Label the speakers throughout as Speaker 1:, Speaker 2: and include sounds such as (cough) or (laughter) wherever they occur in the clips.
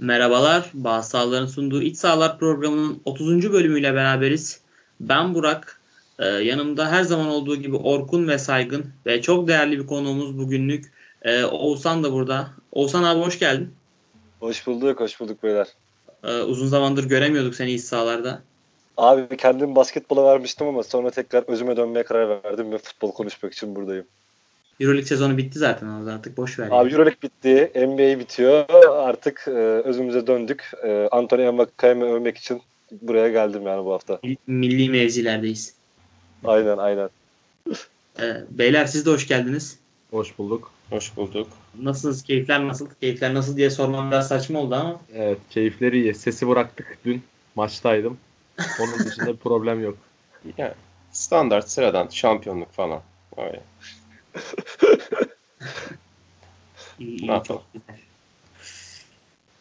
Speaker 1: Merhabalar, Bazı Sahaların sunduğu İç Sahalar programının 30. bölümüyle beraberiz. Ben Burak, ee, yanımda her zaman olduğu gibi Orkun ve Saygın ve çok değerli bir konuğumuz bugünlük ee, Oğuzhan da burada. Oğuzhan abi hoş geldin.
Speaker 2: Hoş bulduk, hoş bulduk beyler.
Speaker 1: Ee, uzun zamandır göremiyorduk seni iç sahalarda.
Speaker 2: Abi kendimi basketbola vermiştim ama sonra tekrar özüme dönmeye karar verdim ve futbol konuşmak için buradayım.
Speaker 1: Euroleague sezonu bitti zaten orada artık boş ver.
Speaker 2: Abi yani. Euroleague bitti, NBA bitiyor. Artık e, özümüze döndük. E, Anthony Amakay'ımı övmek için buraya geldim yani bu hafta.
Speaker 1: Milli mevzilerdeyiz.
Speaker 2: Aynen aynen.
Speaker 1: E, beyler siz de hoş geldiniz.
Speaker 3: Hoş bulduk.
Speaker 4: Hoş bulduk.
Speaker 1: Nasılsınız? Keyifler nasıl? Keyifler nasıl diye sormam biraz saçma oldu ama.
Speaker 3: Evet keyifleri iyi. Sesi bıraktık dün. Maçtaydım. Onun dışında bir (laughs) problem yok.
Speaker 4: Yani standart sıradan şampiyonluk falan. Öyle.
Speaker 1: İyi, iyi, çok güzel.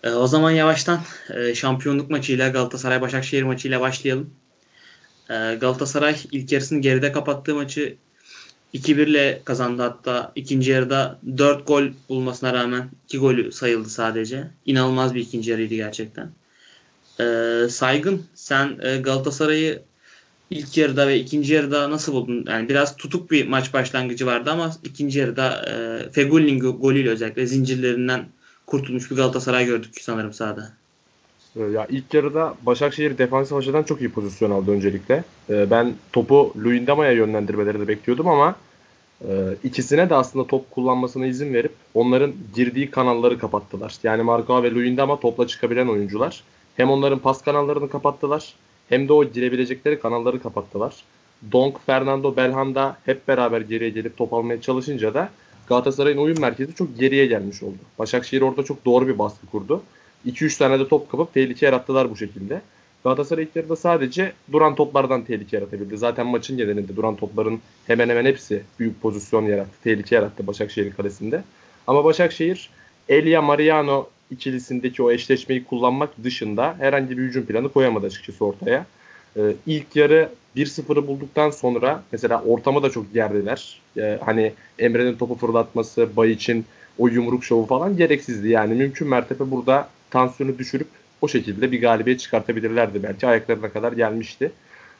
Speaker 1: E, o zaman yavaştan e, şampiyonluk maçıyla Galatasaray Başakşehir maçıyla başlayalım. E, Galatasaray ilk yarısını geride kapattığı maçı 2-1 ile kazandı hatta ikinci yarıda 4 gol bulmasına rağmen 2 golü sayıldı sadece. İnanılmaz bir ikinci yarıydı gerçekten. Ee, Saygın sen e, Galatasaray'ı ilk yarıda ve ikinci yarıda nasıl buldun? Yani biraz tutuk bir maç başlangıcı vardı ama ikinci yarıda e, Fegül'ün golüyle özellikle zincirlerinden kurtulmuş bir Galatasaray gördük sanırım sahada.
Speaker 3: Ya ilk yarıda Başakşehir defansif açıdan çok iyi pozisyon aldı öncelikle. Ee, ben topu Luyendama'ya yönlendirmelerini bekliyordum ama e, ikisine de aslında top kullanmasına izin verip onların girdiği kanalları kapattılar. Yani Marco ve Luyendama topla çıkabilen oyuncular. Hem onların pas kanallarını kapattılar hem de o girebilecekleri kanalları kapattılar. Donk, Fernando, Belhanda hep beraber geriye gelip top almaya çalışınca da Galatasaray'ın oyun merkezi çok geriye gelmiş oldu. Başakşehir orada çok doğru bir baskı kurdu. 2-3 tane de top kapıp tehlike yarattılar bu şekilde. Galatasaray ilk yarıda sadece duran toplardan tehlike yaratabildi. Zaten maçın genelinde duran topların hemen hemen hepsi büyük pozisyon yarattı. Tehlike yarattı Başakşehir'in kalesinde. Ama Başakşehir Elia Mariano ikilisindeki o eşleşmeyi kullanmak dışında herhangi bir hücum planı koyamadı açıkçası ortaya. Ee, ilk yarı 1-0'ı bulduktan sonra mesela ortamı da çok gerdiler. Ee, hani Emre'nin topu fırlatması, Bay için o yumruk şovu falan gereksizdi. Yani mümkün mertebe burada tansiyonu düşürüp o şekilde bir galibiyet çıkartabilirlerdi belki. Ayaklarına kadar gelmişti.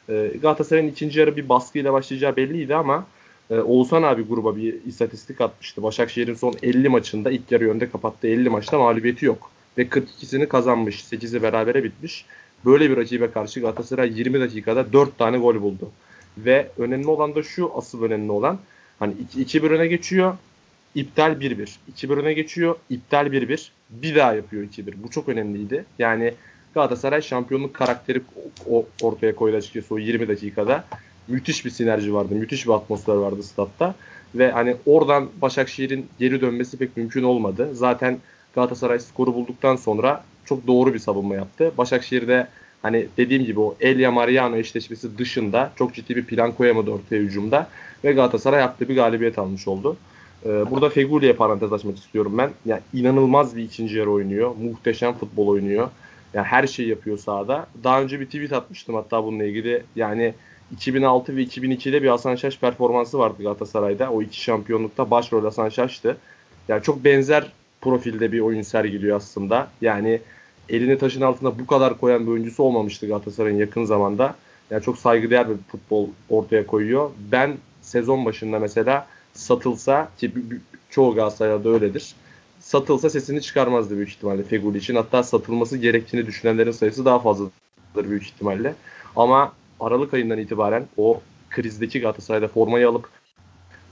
Speaker 3: Ee, Galatasaray'ın ikinci yarı bir baskıyla başlayacağı belliydi ama e, Oğuzhan abi gruba bir istatistik atmıştı. Başakşehir'in son 50 maçında ilk yarı önde kapattığı 50 maçta mağlubiyeti yok. Ve 42'sini kazanmış. 8'i berabere bitmiş. Böyle bir rakibe karşı Galatasaray 20 dakikada 4 tane gol buldu. Ve önemli olan da şu asıl önemli olan hani 2-1 öne geçiyor iptal 1-1. 2-1 öne geçiyor. iptal 1-1. Bir daha yapıyor 2-1. Bu çok önemliydi. Yani Galatasaray şampiyonluk karakteri ortaya koydu açıkçası o 20 dakikada. Müthiş bir sinerji vardı. Müthiş bir atmosfer vardı statta. Ve hani oradan Başakşehir'in geri dönmesi pek mümkün olmadı. Zaten Galatasaray skoru bulduktan sonra çok doğru bir savunma yaptı. Başakşehir'de hani dediğim gibi o Elia Mariano eşleşmesi dışında çok ciddi bir plan koyamadı ortaya hücumda. Ve Galatasaray haklı bir galibiyet almış oldu. Ee, burada Feguli'ye parantez açmak istiyorum ben. Yani inanılmaz bir ikinci yarı oynuyor. Muhteşem futbol oynuyor. Yani her şeyi yapıyor sahada. Daha önce bir tweet atmıştım hatta bununla ilgili. Yani 2006 ve 2002'de bir Hasan Şaş performansı vardı Galatasaray'da. O iki şampiyonlukta başrol Hasan Şaş'tı. Yani çok benzer profilde bir oyun sergiliyor aslında. Yani elini taşın altında bu kadar koyan bir oyuncusu olmamıştı Galatasaray'ın yakın zamanda. Yani çok saygıdeğer bir futbol ortaya koyuyor. Ben sezon başında mesela satılsa ki çoğu Galatasaray'da öyledir. Satılsa sesini çıkarmazdı büyük ihtimalle Feguli için. Hatta satılması gerektiğini düşünenlerin sayısı daha fazladır büyük ihtimalle. Ama Aralık ayından itibaren o krizdeki Galatasaray'da formayı alıp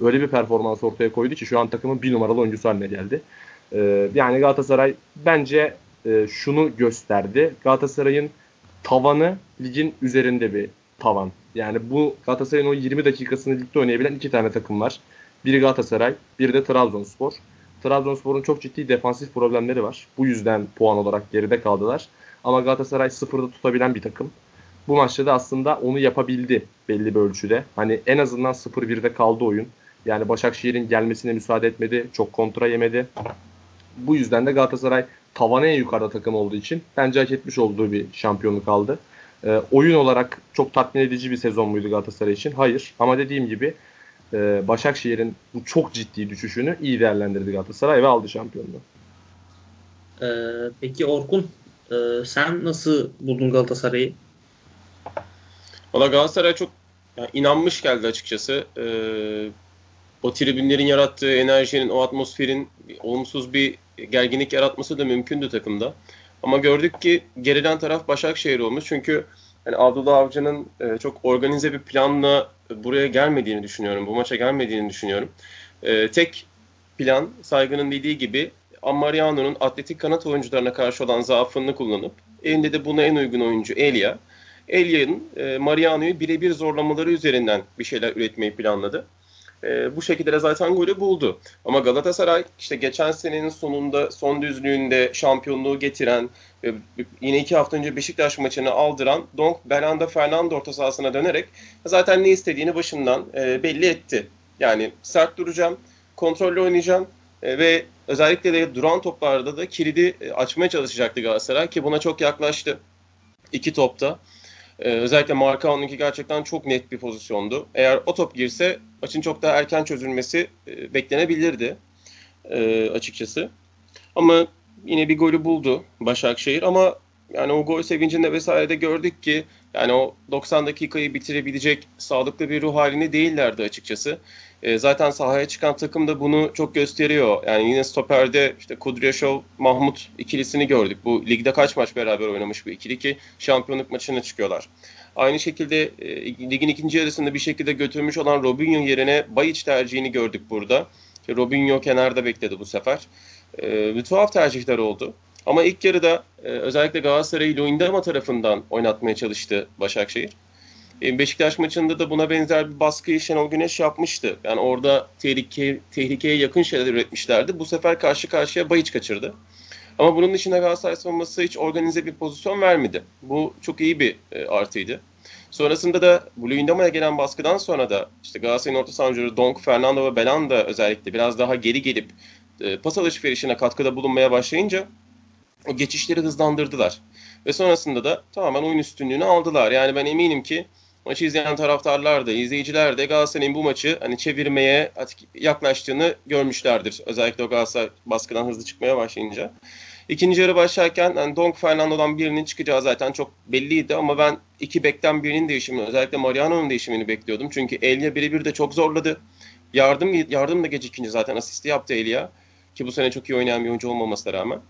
Speaker 3: öyle bir performans ortaya koydu ki şu an takımın bir numaralı oyuncusu haline geldi. Ee, yani Galatasaray bence e, şunu gösterdi. Galatasaray'ın tavanı ligin üzerinde bir tavan. Yani bu Galatasaray'ın o 20 dakikasını ligde oynayabilen iki tane takım var. Biri Galatasaray, biri de Trabzonspor. Trabzonspor'un çok ciddi defansif problemleri var. Bu yüzden puan olarak geride kaldılar. Ama Galatasaray sıfırda tutabilen bir takım. Bu maçta da aslında onu yapabildi belli bir ölçüde. Hani en azından 0-1'de kaldı oyun. Yani Başakşehir'in gelmesine müsaade etmedi. Çok kontra yemedi. Bu yüzden de Galatasaray tavanı en yukarıda takım olduğu için bence hak etmiş olduğu bir şampiyonluk aldı. E, oyun olarak çok tatmin edici bir sezon muydu Galatasaray için? Hayır. Ama dediğim gibi e, Başakşehir'in bu çok ciddi düşüşünü iyi değerlendirdi Galatasaray ve aldı şampiyonluğu.
Speaker 1: Ee, peki Orkun e, sen nasıl buldun Galatasaray'ı?
Speaker 4: Valla Galatasaray çok yani inanmış geldi açıkçası. Ee, o tribünlerin yarattığı enerjinin, o atmosferin olumsuz bir gerginlik yaratması da mümkündü takımda. Ama gördük ki gerilen taraf Başakşehir olmuş. Çünkü yani Abdullah Avcı'nın e, çok organize bir planla buraya gelmediğini düşünüyorum. Bu maça gelmediğini düşünüyorum. E, tek plan saygının dediği gibi Amariano'nun atletik kanat oyuncularına karşı olan zaafını kullanıp elinde de buna en uygun oyuncu Elia. Elia'nın e, Mariano'yu birebir zorlamaları üzerinden bir şeyler üretmeyi planladı. E, bu şekilde de zaten golü buldu. Ama Galatasaray işte geçen senenin sonunda son düzlüğünde şampiyonluğu getiren ve yine iki hafta önce Beşiktaş maçını aldıran Donk Belanda Fernando orta sahasına dönerek zaten ne istediğini başından e, belli etti. Yani sert duracağım, kontrollü oynayacağım e, ve özellikle de duran toplarda da kilidi e, açmaya çalışacaktı Galatasaray ki buna çok yaklaştı. iki topta. Ee, özellikle Markao'nunki gerçekten çok net bir pozisyondu. Eğer o top girse maçın çok daha erken çözülmesi e, beklenebilirdi e, açıkçası. Ama yine bir golü buldu Başakşehir ama yani o gol sevincinde vesaire de gördük ki yani o 90 dakikayı bitirebilecek sağlıklı bir ruh halinde değillerdi açıkçası. E, zaten sahaya çıkan takım da bunu çok gösteriyor. Yani yine stoperde işte Kudryashov, Mahmut ikilisini gördük. Bu ligde kaç maç beraber oynamış bu ikili ki şampiyonluk maçına çıkıyorlar. Aynı şekilde e, ligin ikinci yarısında bir şekilde götürmüş olan Robinho yerine Bayic tercihini gördük burada. İşte Robinho kenarda bekledi bu sefer. E, bir tuhaf tercihler oldu. Ama ilk yarıda e, özellikle Galatasaray'ı Luyendama tarafından oynatmaya çalıştı Başakşehir. E, Beşiktaş maçında da buna benzer bir baskıyı Şenol Güneş yapmıştı. Yani orada tehlike, tehlikeye yakın şeyler üretmişlerdi. Bu sefer karşı karşıya Bayiç kaçırdı. Ama bunun dışında Galatasaray savunması hiç organize bir pozisyon vermedi. Bu çok iyi bir e, artıydı. Sonrasında da Luyendama'ya gelen baskıdan sonra da işte Galatasaray'ın orta savunucuları Donk, Fernando ve Belanda özellikle biraz daha geri gelip e, pas alışverişine katkıda bulunmaya başlayınca o geçişleri hızlandırdılar. Ve sonrasında da tamamen oyun üstünlüğünü aldılar. Yani ben eminim ki maçı izleyen taraftarlar da, izleyiciler de Galatasaray'ın bu maçı hani çevirmeye yaklaştığını görmüşlerdir. Özellikle o Galatasaray baskıdan hızlı çıkmaya başlayınca. İkinci yarı başlarken yani Donk Fernando'dan birinin çıkacağı zaten çok belliydi ama ben iki bekten birinin değişimini özellikle Mariano'nun değişimini bekliyordum. Çünkü Elia birebir de çok zorladı. Yardım yardım da gecikince zaten asisti yaptı Elia. Ki bu sene çok iyi oynayan bir oyuncu olmamasına rağmen.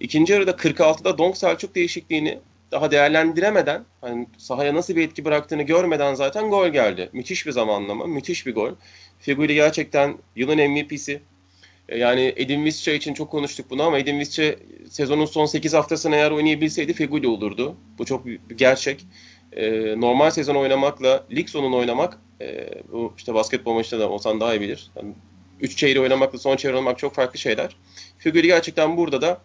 Speaker 4: İkinci yarıda 46'da Donk Selçuk değişikliğini daha değerlendiremeden hani sahaya nasıl bir etki bıraktığını görmeden zaten gol geldi. Müthiş bir zamanlama, müthiş bir gol. Figuri gerçekten yılın MVP'si. E, yani Edin Visca için çok konuştuk bunu ama Edin Visca sezonun son 8 haftasını eğer oynayabilseydi Feguli olurdu. Bu çok bir gerçek. Ee, normal sezon oynamakla lig sonunu oynamak e, bu işte basketbol maçında da olsan daha iyi bilir. Yani 3 çeyreği oynamakla son çeyreği oynamak çok farklı şeyler. Figuri gerçekten burada da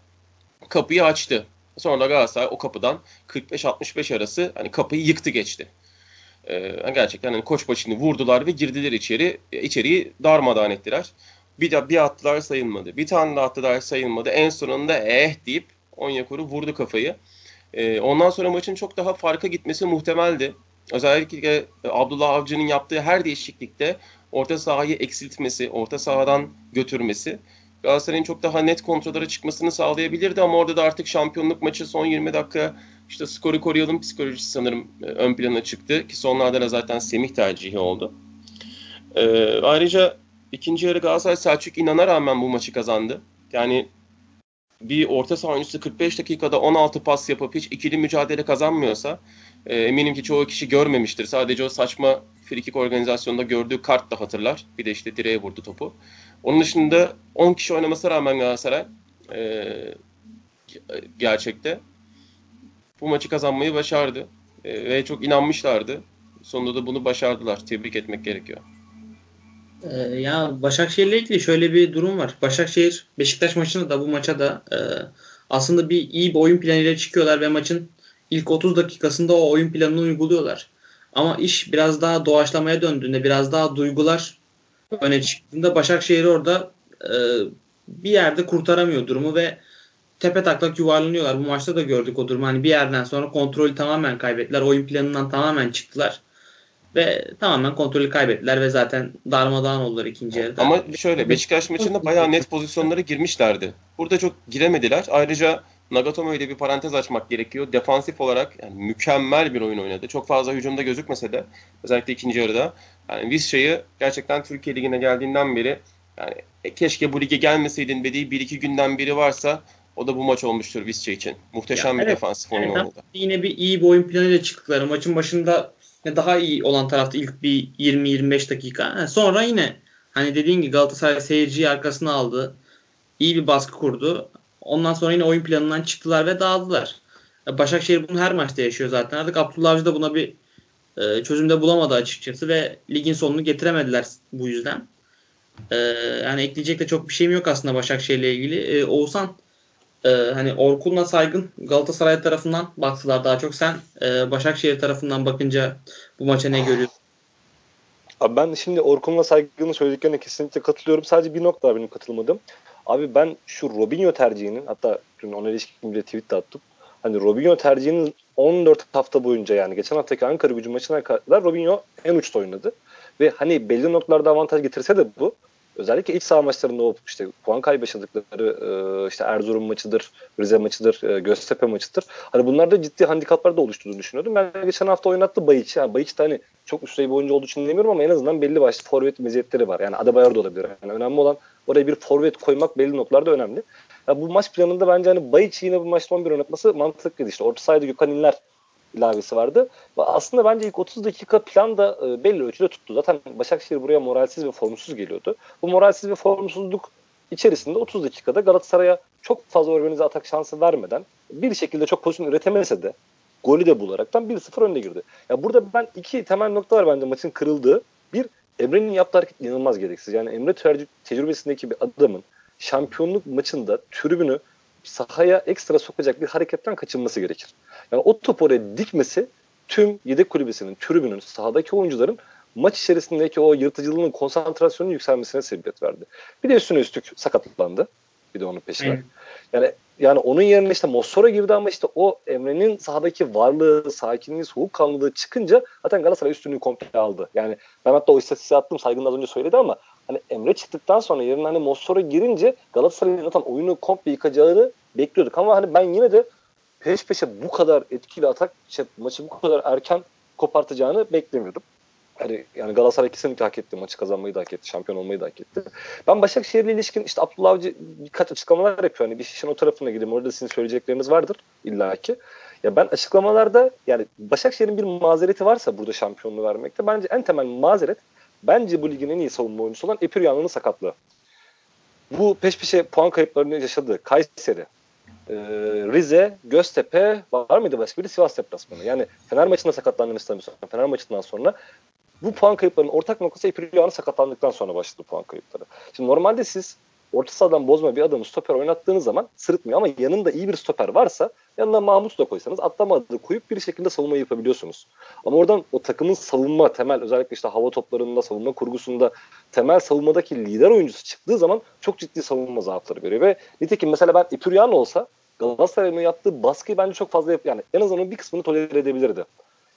Speaker 4: kapıyı açtı. Sonra Galatasaray o kapıdan 45-65 arası hani kapıyı yıktı geçti. Ee, gerçekten hani koç başını vurdular ve girdiler içeri. İçeriği darmadağın ettiler. Bir de bir attılar sayılmadı. Bir tane daha attılar sayılmadı. En sonunda eh deyip Onyekuru vurdu kafayı. Ee, ondan sonra maçın çok daha farka gitmesi muhtemeldi. Özellikle e, Abdullah Avcı'nın yaptığı her değişiklikte orta sahayı eksiltmesi, orta sahadan götürmesi Galatasaray'ın çok daha net kontrollara çıkmasını sağlayabilirdi ama orada da artık şampiyonluk maçı son 20 dakika işte skoru koruyalım psikolojisi sanırım e, ön plana çıktı ki sonlarda da zaten Semih tercihi oldu. Ee, ayrıca ikinci yarı Galatasaray Selçuk inana rağmen bu maçı kazandı. Yani bir orta saha oyuncusu 45 dakikada 16 pas yapıp hiç ikili mücadele kazanmıyorsa e, eminim ki çoğu kişi görmemiştir. Sadece o saçma frikik organizasyonunda gördüğü kart da hatırlar. Bir de işte direğe vurdu topu. Onun dışında 10 kişi oynamasına rağmen Galatasaray e, gerçekte bu maçı kazanmayı başardı. E, ve çok inanmışlardı. Sonunda da bunu başardılar. Tebrik etmek gerekiyor.
Speaker 1: Ee, ya Başakşehir'le ilgili şöyle bir durum var. Başakşehir Beşiktaş maçında da bu maça da e, aslında bir iyi bir oyun planıyla çıkıyorlar ve maçın ilk 30 dakikasında o oyun planını uyguluyorlar. Ama iş biraz daha doğaçlamaya döndüğünde, biraz daha duygular öne çıktığında Başakşehir orada e, bir yerde kurtaramıyor durumu ve tepe taklak yuvarlanıyorlar. Bu maçta da gördük o durumu. Hani bir yerden sonra kontrolü tamamen kaybettiler. Oyun planından tamamen çıktılar. Ve tamamen kontrolü kaybettiler ve zaten darmadağın oldular ikinci yarıda.
Speaker 4: Ama şöyle Beşiktaş maçında bayağı net pozisyonlara girmişlerdi. Burada çok giremediler. Ayrıca Nagatomo ile bir parantez açmak gerekiyor. Defansif olarak yani mükemmel bir oyun oynadı. Çok fazla hücumda gözükmese de özellikle ikinci yarıda. Yani Vizca'yı gerçekten Türkiye Ligi'ne geldiğinden beri yani e, keşke bu lige gelmeseydin dediği bir iki günden biri varsa o da bu maç olmuştur Visca için. Muhteşem ya, bir evet, defansif oyun evet, oynadı.
Speaker 1: Yine bir iyi bir oyun planıyla çıktıkları. Maçın başında daha iyi olan tarafta ilk bir 20-25 dakika. Sonra yine hani dediğin gibi Galatasaray seyirciyi arkasına aldı. İyi bir baskı kurdu. Ondan sonra yine oyun planından çıktılar ve dağıldılar. Başakşehir bunu her maçta yaşıyor zaten. Artık Abdullah Avcı da buna bir e, çözümde bulamadı açıkçası ve ligin sonunu getiremediler bu yüzden. E, yani ekleyecek de çok bir şeyim yok aslında Başakşehir ile ilgili. E, Oğuzhan e, hani Orkun'la Saygın Galatasaray tarafından baktılar daha çok. Sen e, Başakşehir tarafından bakınca bu maça ne görüyorsun?
Speaker 2: Abi ben şimdi Orkun'la Saygın'ın söylediklerine kesinlikle katılıyorum. Sadece bir nokta benim katılmadım. Abi ben şu Robinho tercihinin hatta ona ilişkin bir tweet de attım. Hani Robinho tercihinin 14 hafta boyunca yani geçen haftaki Ankara gücü maçına kadar Robinho en uçta oynadı. Ve hani belli noktalarda avantaj getirse de bu özellikle iç saha maçlarında o işte puan kaybı yaşadıkları e, işte Erzurum maçıdır, Rize maçıdır, e, Göztepe maçıdır. Hani bunlarda ciddi handikaplar da oluşturduğunu düşünüyordum. Ben geçen hafta oynattı Bayiç. Yani Bayiç de hani çok üst bir oyuncu olduğu için demiyorum ama en azından belli başlı forvet meziyetleri var. Yani Adebayor da olabilir. Yani önemli olan oraya bir forvet koymak belli noktalarda önemli. Ya bu maç planında bence hani Bayiç yine bu maçta 11 oynatması mantıklıydı. İşte orta sahada Gökhan İnler ilavesi vardı. Ve aslında bence ilk 30 dakika plan da e, belli ölçüde tuttu. Zaten Başakşehir buraya moralsiz ve formsuz geliyordu. Bu moralsiz ve formsuzluk içerisinde 30 dakikada Galatasaray'a çok fazla organize atak şansı vermeden bir şekilde çok pozisyon üretemese de golü de bularaktan 1-0 önde girdi. Ya burada ben iki temel nokta var bence maçın kırıldığı. Bir Emre'nin yaptığı hareket inanılmaz gereksiz. Yani Emre tecrübesindeki bir adamın şampiyonluk maçında tribünü sahaya ekstra sokacak bir hareketten kaçınması gerekir. Yani o topu oraya dikmesi tüm yedek kulübesinin, tribünün, sahadaki oyuncuların maç içerisindeki o yırtıcılığının konsantrasyonun yükselmesine sebebiyet verdi. Bir de üstüne üstlük sakatlandı. Bir de onun peşine. Evet. Yani yani onun yerine işte Mossoro girdi ama işte o Emre'nin sahadaki varlığı, sakinliği, soğukkanlılığı çıkınca zaten Galatasaray üstünlüğü komple aldı. Yani ben hatta o istatistiği attım Saygın az önce söyledi ama hani Emre çıktıktan sonra yerine hani Mossoro girince Galatasaray'ın zaten oyunu komple yıkacağını bekliyorduk ama hani ben yine de peş peşe bu kadar etkili atak şey, maçı bu kadar erken kopartacağını beklemiyordum. Yani, yani Galatasaray kesinlikle hak etti. Maçı kazanmayı da hak etti. Şampiyon olmayı da hak etti. Ben Başakşehir'le ilişkin işte Abdullah Avcı birkaç açıklamalar yapıyor. Hani bir işin o tarafına gideyim. Orada sizin söyleyecekleriniz vardır illaki. Ya ben açıklamalarda yani Başakşehir'in bir mazereti varsa burada şampiyonluğu vermekte bence en temel mazeret bence bu ligin en iyi savunma oyuncusu olan Epiryanlı'nın sakatlığı. Bu peş peşe puan kayıplarını yaşadı. Kayseri, e, Rize, Göztepe var mıydı başka biri Sivas deplasmanı. Yani Fener maçında sakatlandığını istemiyorsan Fener maçından sonra bu puan kayıplarının ortak noktası Epiriano sakatlandıktan sonra başladı puan kayıpları. Şimdi normalde siz orta sahadan bozma bir adamı stoper oynattığınız zaman sırıtmıyor ama yanında iyi bir stoper varsa yanına Mahmut da koysanız atlamadı koyup bir şekilde savunma yapabiliyorsunuz. Ama oradan o takımın savunma temel özellikle işte hava toplarında savunma kurgusunda temel savunmadaki lider oyuncusu çıktığı zaman çok ciddi savunma zaafları görüyor ve nitekim mesela ben Ipurian olsa Galatasaray'ın yaptığı baskıyı bence çok fazla yap yani en azından bir kısmını tolere edebilirdi.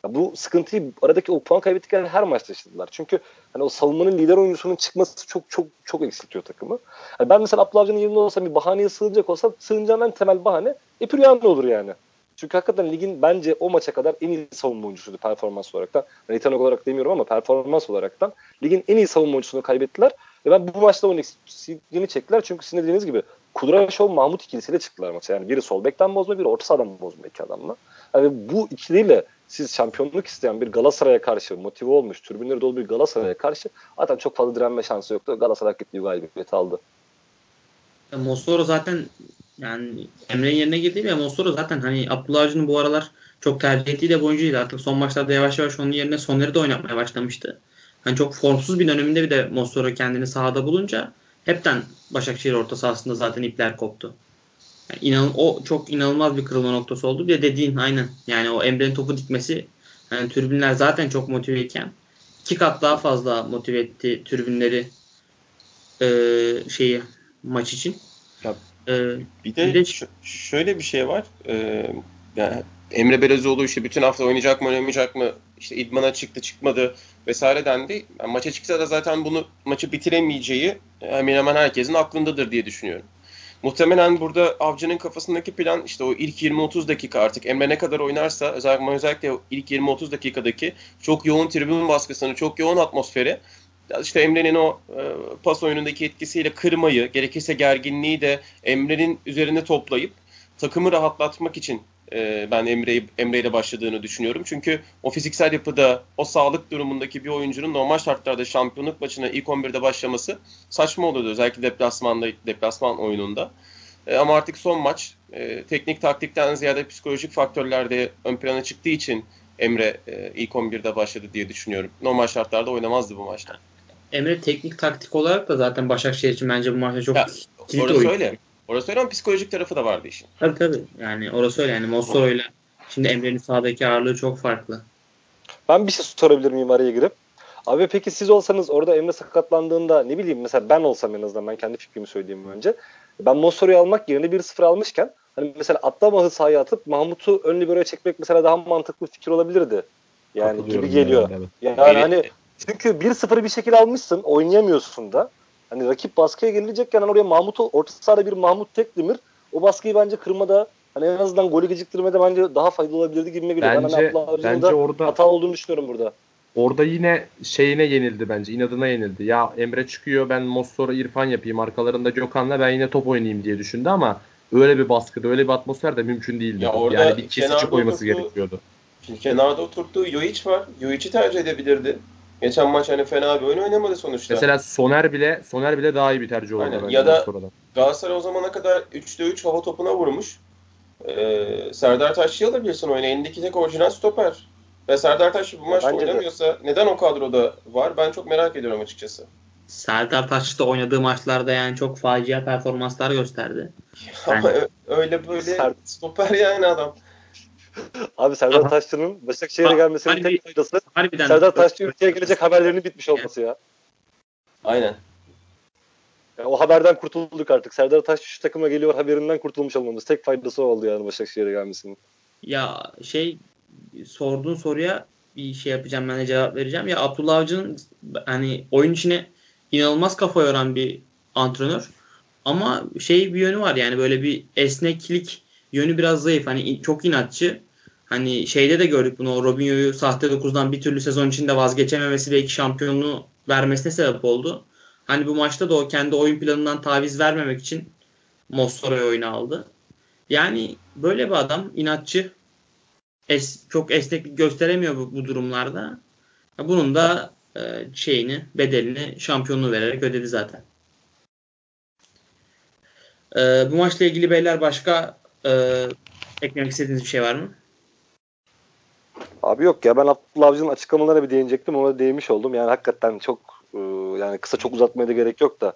Speaker 2: Ya bu sıkıntıyı aradaki o puan kaybettikleri her maçta yaşadılar. Çünkü hani o savunmanın lider oyuncusunun çıkması çok çok çok eksiltiyor takımı. Yani ben mesela Abdullah Avcı'nın yerinde olsam bir bahaneye sığınacak olsam sığınacağım en temel bahane Epüryan olur yani. Çünkü hakikaten ligin bence o maça kadar en iyi savunma oyuncusuydu performans olaraktan. Yani yetenek olarak demiyorum ama performans olaraktan ligin en iyi savunma oyuncusunu kaybettiler. Ve ben bu maçta onun eksikliğini çektiler. Çünkü sizin dediğiniz gibi Kudraşov Mahmut ikilisiyle çıktılar maça. Yani biri sol bekten bozma, biri orta sahadan bozma iki adamla. Yani bu ikiliyle siz şampiyonluk isteyen bir Galatasaray'a karşı motive olmuş, türbünleri dolu bir Galatasaray'a karşı zaten çok fazla direnme şansı yoktu. Galatasaray ettiği galibiyeti aldı.
Speaker 1: Ya Mossoro zaten yani Emre'nin yerine girdi ya Mossoro zaten hani Abdullah Avcı'nın bu aralar çok tercih ettiği de bir oyuncuydu. Artık son maçlarda yavaş yavaş onun yerine sonları da oynatmaya başlamıştı. Hani çok formsuz bir döneminde bir de Mossoro kendini sahada bulunca hepten Başakşehir orta sahasında zaten ipler koptu. Yani inan o çok inanılmaz bir kırılma noktası oldu. Bir de dediğin aynen. Yani o Emre'nin topu dikmesi yani tribünler zaten çok motiveyken iki kat daha fazla motive etti tribünleri e, şeyi maç için.
Speaker 4: Ya, ee, bir de, bir de şöyle bir şey var. Ee, yani Emre Belezoğlu işte bütün hafta oynayacak mı oynamayacak mı işte idmana çıktı çıkmadı vesaire dendi. Yani maça çıksa da zaten bunu maçı bitiremeyeceği hemen hemen herkesin aklındadır diye düşünüyorum. Muhtemelen burada Avcı'nın kafasındaki plan işte o ilk 20-30 dakika artık Emre ne kadar oynarsa özellikle, özellikle ilk 20-30 dakikadaki çok yoğun tribün baskısını, çok yoğun atmosferi işte Emre'nin o e, pas oyunundaki etkisiyle kırmayı, gerekirse gerginliği de Emre'nin üzerine toplayıp takımı rahatlatmak için e, ben Emre Emre ile başladığını düşünüyorum. Çünkü o fiziksel yapıda, o sağlık durumundaki bir oyuncunun normal şartlarda şampiyonluk maçına ilk 11'de başlaması saçma oluyordu. Özellikle deplasmanda, deplasman oyununda. E, ama artık son maç e, teknik taktikten ziyade psikolojik faktörlerde ön plana çıktığı için Emre e, ilk 11'de başladı diye düşünüyorum. Normal şartlarda oynamazdı bu maçta.
Speaker 1: Emre teknik taktik olarak da zaten Başakşehir için bence bu maçta çok
Speaker 4: ya,
Speaker 1: kilit
Speaker 4: orası
Speaker 1: oyun.
Speaker 4: öyle. Orası öyle ama psikolojik tarafı da vardı işin.
Speaker 1: Tabii tabii. Yani orası öyle. Yani Mossoro'yla şimdi Emre'nin sahadaki ağırlığı çok farklı.
Speaker 2: Ben bir şey sorabilir miyim araya girip? Abi peki siz olsanız orada Emre sakatlandığında ne bileyim mesela ben olsam en azından ben kendi fikrimi söyleyeyim önce. Ben Mossoro'yu almak yerine 1-0 almışken hani mesela Atlamah'ı sahaya atıp Mahmut'u ön liberoya çekmek mesela daha mantıklı fikir olabilirdi. Yani gibi geliyor. Yani, evet. yani hani çünkü 1-0'ı bir şekilde almışsın, oynayamıyorsun da. Hani rakip baskıya gelecekken hani oraya Mahmut'u orta sahada bir Mahmut Tekdemir o baskıyı bence kırmada hani en azından golü geciktirmede bence daha faydalı olabilirdi gibi geliyor.
Speaker 3: Bence,
Speaker 2: ben hani
Speaker 3: bence orada
Speaker 2: hata olduğunu düşünüyorum burada.
Speaker 3: Orada yine şeyine yenildi bence. inadına yenildi. Ya Emre çıkıyor ben Mossoro İrfan yapayım. Arkalarında Gökhan'la ben yine top oynayayım diye düşündü ama öyle bir baskıda öyle bir atmosfer de mümkün değildi.
Speaker 4: Ya orada
Speaker 3: yani bir kesici koyması oturttu, gerekiyordu.
Speaker 4: Kenarda oturttuğu Yoiç var. Yoiç'i tercih edebilirdi. Geçen maç hani fena bir oyun oynamadı sonuçta.
Speaker 3: Mesela Soner bile Soner bile daha iyi bir tercih oldu.
Speaker 4: Ya da Galatasaray o zamana kadar 3'te 3 hava topuna vurmuş. Ee, Serdar Taşçı'yı alabilirsin oyuna. Elindeki tek orijinal stoper. Ve Serdar Taşçı bu maçta oynamıyorsa de. neden o kadroda var? Ben çok merak ediyorum açıkçası.
Speaker 1: Serdar Taşçı da oynadığı maçlarda yani çok facia performanslar gösterdi. (laughs)
Speaker 4: Ama yani... öyle böyle Ser... stoper yani adam. (laughs)
Speaker 2: Abi Serdar Taşçı'nın Başakşehir'e gelmesinin harbi, tek faydası harbiden Serdar Taşçı ülkeye gelecek haberlerinin bitmiş olması ya.
Speaker 4: Aynen.
Speaker 2: Ya o haberden kurtulduk artık. Serdar Taşçı şu takıma geliyor haberinden kurtulmuş olmamız. Tek faydası oldu yani Başakşehir'e gelmesinin.
Speaker 1: Ya şey sorduğun soruya bir şey yapacağım ben de cevap vereceğim. Ya Abdullah Avcı'nın hani oyun içine inanılmaz kafa yoran bir antrenör. Ama şey bir yönü var yani böyle bir esneklik yönü biraz zayıf. Hani çok inatçı. Hani şeyde de gördük bunu. Robinho'yu sahte 9'dan bir türlü sezon içinde vazgeçememesi ve iki şampiyonluğu vermesine sebep oldu. Hani bu maçta da o kendi oyun planından taviz vermemek için Mossoro'yu oyuna aldı. Yani böyle bir adam inatçı. Es, çok esneklik gösteremiyor bu, bu durumlarda. Bunun da e, şeyini, bedelini şampiyonluğu vererek ödedi zaten. E, bu maçla ilgili beyler başka e, eklemek istediğiniz bir şey var mı?
Speaker 2: Abi yok ya ben Abdullah Avcı'nın açıklamalarına bir değinecektim ona değinmiş oldum. Yani hakikaten çok e, yani kısa çok uzatmaya da gerek yok da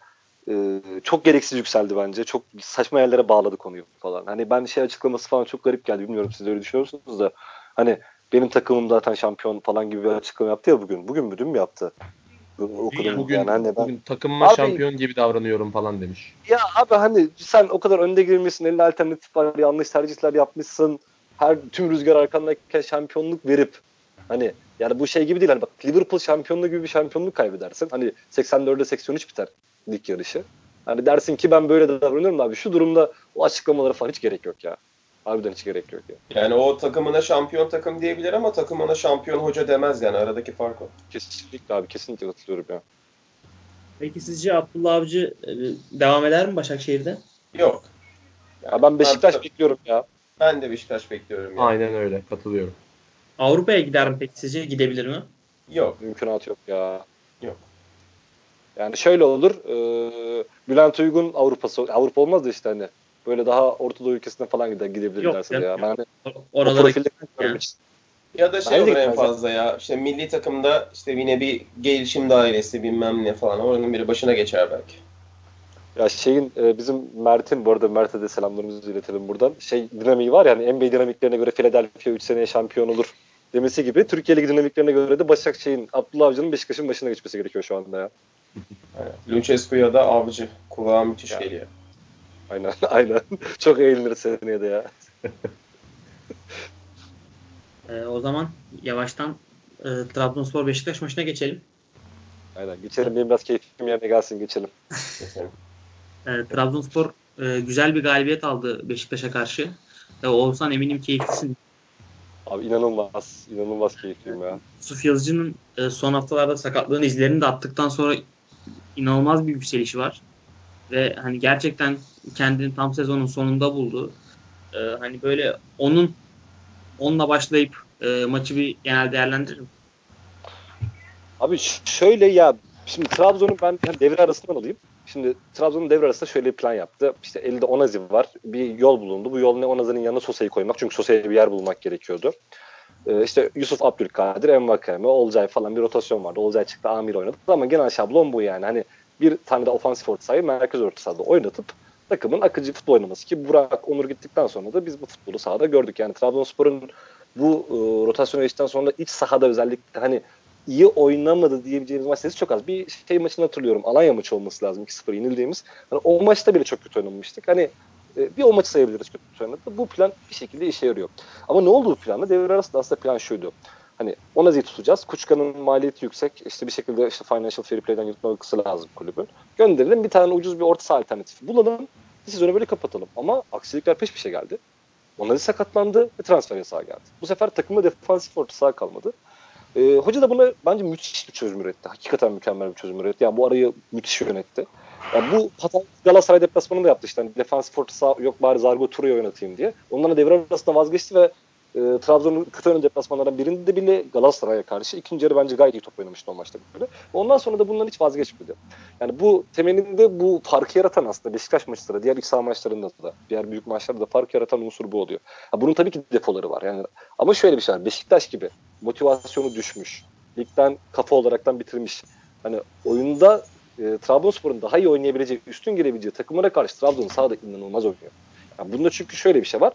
Speaker 2: e, çok gereksiz yükseldi bence. Çok saçma yerlere bağladı konuyu falan. Hani ben şey açıklaması falan çok garip geldi. Bilmiyorum siz öyle düşünüyor musunuz da hani benim takımım zaten şampiyon falan gibi bir açıklama yaptı ya bugün. Bugün mü dün mü yaptı?
Speaker 3: Okudum bugün, yani hani ben, bugün takımıma abi, şampiyon gibi davranıyorum falan demiş.
Speaker 2: Ya abi hani sen o kadar önde girmişsin, elinde alternatif var, yanlış tercihler yapmışsın her tüm rüzgar arkandayken şampiyonluk verip hani yani bu şey gibi değil hani bak Liverpool şampiyonluğu gibi bir şampiyonluk kaybedersin. Hani 84'e 83 biter lig yarışı. Hani dersin ki ben böyle davranıyorum abi şu durumda o açıklamalara falan hiç gerek yok ya. Harbiden hiç gerek yok
Speaker 4: ya. Yani o takımına şampiyon takım diyebilir ama takımına şampiyon hoca demez yani aradaki fark o.
Speaker 2: Kesinlikle abi kesinlikle katılıyorum ya.
Speaker 1: Peki sizce Abdullah Avcı e, devam eder mi Başakşehir'de?
Speaker 4: Yok.
Speaker 2: Yani ya ben Beşiktaş ben, bekliyorum ya.
Speaker 4: Ben de Beşiktaş bekliyorum. Yani.
Speaker 3: Aynen öyle. Katılıyorum.
Speaker 1: Avrupa'ya gider mi peki sizce? Gidebilir mi?
Speaker 4: Yok.
Speaker 2: Mümkünat yok ya.
Speaker 4: Yok.
Speaker 2: Yani şöyle olur. E, Bülent Uygun Avrupa'sı Avrupa olmaz da işte hani böyle daha Orta Doğu ülkesine falan gider gidebilir yok, derse ya. Ben hani
Speaker 1: Oralara yani.
Speaker 4: Ya da şey olur en fazla ya. İşte milli takımda işte yine bir gelişim dairesi bilmem ne falan. Oranın biri başına geçer belki.
Speaker 2: Ya şeyin e, bizim Mert'in bu arada Mert'e de selamlarımızı iletelim buradan. Şey dinamiği var yani NBA dinamiklerine göre Philadelphia 3 seneye şampiyon olur demesi gibi Türkiye Ligi dinamiklerine göre de Başakşehir'in Abdullah Avcı'nın Beşiktaş'ın başına geçmesi gerekiyor şu anda ya.
Speaker 4: Evet. Lucescu ya da Avcı. Kulağa müthiş ya. geliyor.
Speaker 2: Aynen (laughs) aynen. Çok eğlenir seneye de ya. (laughs)
Speaker 1: E, o zaman yavaştan e, Trabzonspor Beşiktaş maçına geçelim.
Speaker 2: Aynen geçelim benim biraz keyfim yerine gelsin geçelim. (laughs)
Speaker 1: e, Trabzonspor e, güzel bir galibiyet aldı Beşiktaş'a karşı. E, Oğuzhan eminim keyiflisin.
Speaker 2: Abi inanılmaz. inanılmaz keyifliyim ya.
Speaker 1: Yusuf Yazıcı'nın e, son haftalarda sakatlığın izlerini de attıktan sonra inanılmaz bir yükselişi var. Ve hani gerçekten kendini tam sezonun sonunda buldu. E, hani böyle onun onunla başlayıp e, maçı bir genel değerlendiririm.
Speaker 2: Abi şöyle ya şimdi Trabzon'un ben yani devre arasından alayım. Şimdi Trabzon'un devre arasında şöyle bir plan yaptı. İşte elde Onazi var. Bir yol bulundu. Bu yol ne Onazi'nin yanına Sosa'yı koymak. Çünkü Sosa'ya bir yer bulmak gerekiyordu. Ee, işte Yusuf Abdülkadir, Envakame, Olcay falan bir rotasyon vardı. Olcay çıktı, Amir oynadı. Ama genel şablon bu yani. Hani bir tane de ofansif orta sahayı merkez orta sahada oynatıp takımın akıcı futbol oynaması ki Burak Onur gittikten sonra da biz bu futbolu sahada gördük. Yani Trabzonspor'un bu e, rotasyon geçtikten sonra iç sahada özellikle hani iyi oynamadı diyebileceğimiz maç sayısı çok az. Bir şey maçını hatırlıyorum. Alanya maçı olması lazım 2-0 yenildiğimiz. Hani o maçta bile çok kötü oynamıştık. Hani e, bir o maçı sayabiliriz kötü oynadı. Bu plan bir şekilde işe yarıyor. Ama ne oldu bu planda? Devre arasında aslında plan şuydu. Hani ona zil tutacağız. Kuçka'nın maliyeti yüksek. İşte bir şekilde işte financial fair play'den yutmaması lazım kulübün. Gönderelim bir tane ucuz bir orta saha alternatifi bulalım. Sezonu böyle kapatalım. Ama aksilikler peş peşe geldi. Onları sakatlandı ve transfer yasağı geldi. Bu sefer takımda defansif orta saha kalmadı. E, hoca da buna bence müthiş bir çözüm üretti. Hakikaten mükemmel bir çözüm üretti. Yani bu arayı müthiş yönetti. Yani bu hata Galatasaray deplasmanında yaptı işte. Hani defansif orta saha yok bari Zargo Turu'yu oynatayım diye. Ondan devre arasında vazgeçti ve e, Trabzon'un kötü oynadığı deplasmanlardan birinde bile Galatasaray'a karşı ikinci yarı bence gayet iyi top oynamıştı o maçta böyle. Ondan sonra da bundan hiç vazgeçmedi. Yani bu temelinde bu farkı yaratan aslında Beşiktaş maçları, diğer iç saha maçlarında da, diğer büyük maçlarda da fark yaratan unsur bu oluyor. Ha, bunun tabii ki defoları var. Yani ama şöyle bir şey var. Beşiktaş gibi motivasyonu düşmüş. Ligden kafa olaraktan bitirmiş. Hani oyunda e, Trabzonspor'un daha iyi oynayabileceği, üstün gelebileceği takımlara karşı Trabzon sahada inanılmaz oynuyor. Yani bunda çünkü şöyle bir şey var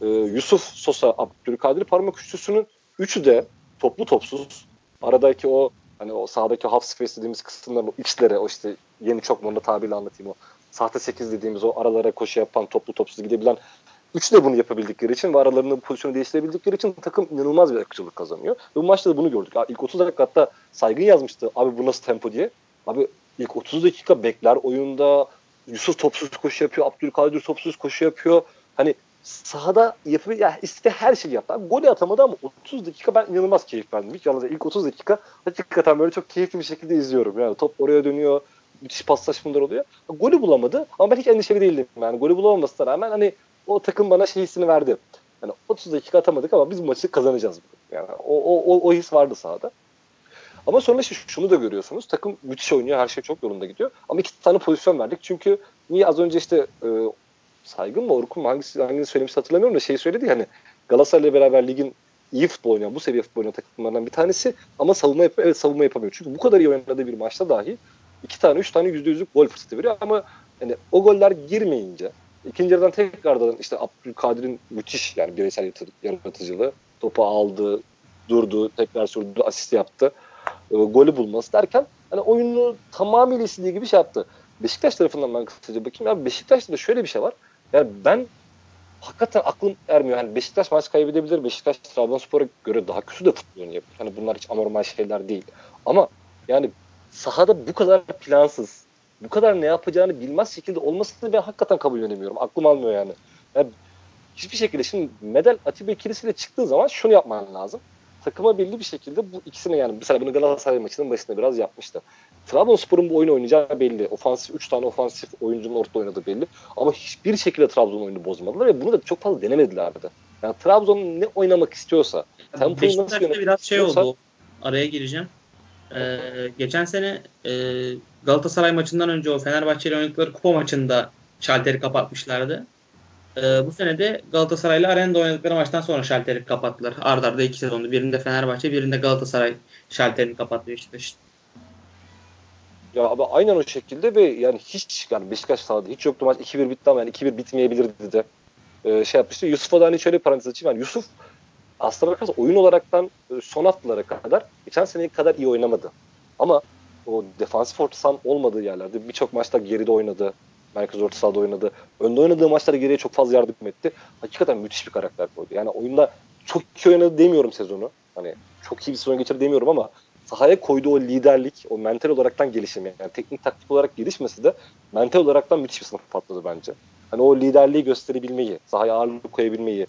Speaker 2: e, Yusuf Sosa, Abdülkadir parmak üçlüsünün üçü de toplu topsuz. Aradaki o hani o sahadaki half space dediğimiz kısımların o x'lere o işte yeni çok moda tabirle anlatayım o sahte 8 dediğimiz o aralara koşu yapan toplu topsuz gidebilen Üçü de bunu yapabildikleri için ve aralarında pozisyonu değiştirebildikleri için takım inanılmaz bir akıcılık kazanıyor. Ve bu maçta da bunu gördük. Abi ilk 30 dakika hatta saygın yazmıştı. Abi bu nasıl tempo diye. Abi ilk 30 dakika bekler oyunda. Yusuf topsuz koşu yapıyor. Abdülkadir topsuz koşu yapıyor. Hani sahada yapı ya işte her şeyi yaptı. Abi, golü atamadı ama 30 dakika ben inanılmaz keyif verdim. Hiç yalnız ilk 30 dakika hakikaten böyle çok keyifli bir şekilde izliyorum. Yani top oraya dönüyor. Müthiş paslaşmalar oluyor. Golü bulamadı ama ben hiç endişeli değildim. Yani golü bulamamasına rağmen hani o takım bana şey hissini verdi. Yani 30 dakika atamadık ama biz maçı kazanacağız. Yani o, o, o, o his vardı sahada. Ama sonra işte şunu da görüyorsunuz. Takım müthiş oynuyor. Her şey çok yolunda gidiyor. Ama iki tane pozisyon verdik. Çünkü niye az önce işte e, Saygın mı Orkun mu hangisi, hangisi söylemiş hatırlamıyorum da şey söyledi hani Galatasaray'la beraber ligin iyi futbol oynayan, bu seviye futbol oynayan takımlardan bir tanesi ama savunma yapıyor. Evet savunma yapamıyor. Çünkü bu kadar iyi oynadığı bir maçta dahi iki tane, üç tane yüzde yüzlük gol fırsatı veriyor ama yani o goller girmeyince ikinci yarıdan tekrardan işte Abdülkadir'in müthiş yani bireysel yaratıcılığı topu aldı, durdu, tekrar sürdü, asist yaptı. E, golü bulması derken hani oyunu tamamıyla istediği gibi şey yaptı. Beşiktaş tarafından ben kısaca bakayım. Ya Beşiktaş'ta da şöyle bir şey var. Yani ben hakikaten aklım ermiyor. Yani Beşiktaş maç kaybedebilir. Beşiktaş Trabzonspor'a göre daha kötü de futbol oynayabilir. Hani bunlar hiç anormal şeyler değil. Ama yani sahada bu kadar plansız, bu kadar ne yapacağını bilmez şekilde olmasını ben hakikaten kabul edemiyorum. Aklım almıyor yani. yani hiçbir şekilde şimdi Medel Atiba ikilisiyle çıktığı zaman şunu yapman lazım. Takıma belli bir şekilde bu ikisini yani mesela bunu Galatasaray maçının başında biraz yapmıştı. Trabzonspor'un bu oyunu oynayacağı belli. Ofansif 3 tane ofansif oyuncunun orta oynadığı belli. Ama hiçbir şekilde Trabzon oyunu bozmadılar ve bunu da çok fazla denemediler de. Yani Trabzon ne oynamak istiyorsa,
Speaker 1: tempoyu nasıl yönetmek biraz şey oldu. Araya gireceğim. Ee, geçen sene e, Galatasaray maçından önce o Fenerbahçe ile oynadıkları kupa maçında şalteri kapatmışlardı. Ee, bu sene de Galatasaray ile Arena'da oynadıkları maçtan sonra şalteri kapattılar. Arda arda iki sezonda. Birinde Fenerbahçe, birinde Galatasaray şalterini kapattı Beşiktaş'ın.
Speaker 2: Ya abi aynen o şekilde ve yani hiç yani Beşiktaş sahada hiç yoktu maç 2-1 bitti ama yani 2-1 bitmeyebilirdi de ee, şey yapmıştı. Yusuf'a da hani şöyle parantez açayım. Yani Yusuf aslında bakarsan oyun olaraktan e, son haftalara kadar geçen seneki kadar iyi oynamadı. Ama o defansif orta olmadığı yerlerde birçok maçta geride oynadı. Merkez orta sahada oynadı. Önde oynadığı maçlarda geriye çok fazla yardım etti. Hakikaten müthiş bir karakter koydu. Yani oyunda çok iyi oynadı demiyorum sezonu. Hani çok iyi bir sezon geçirdi demiyorum ama sahaya koyduğu o liderlik, o mental olaraktan gelişim yani teknik taktik olarak gelişmesi de mental olaraktan müthiş bir sınıf patladı bence. Hani o liderliği gösterebilmeyi, sahaya ağırlık koyabilmeyi,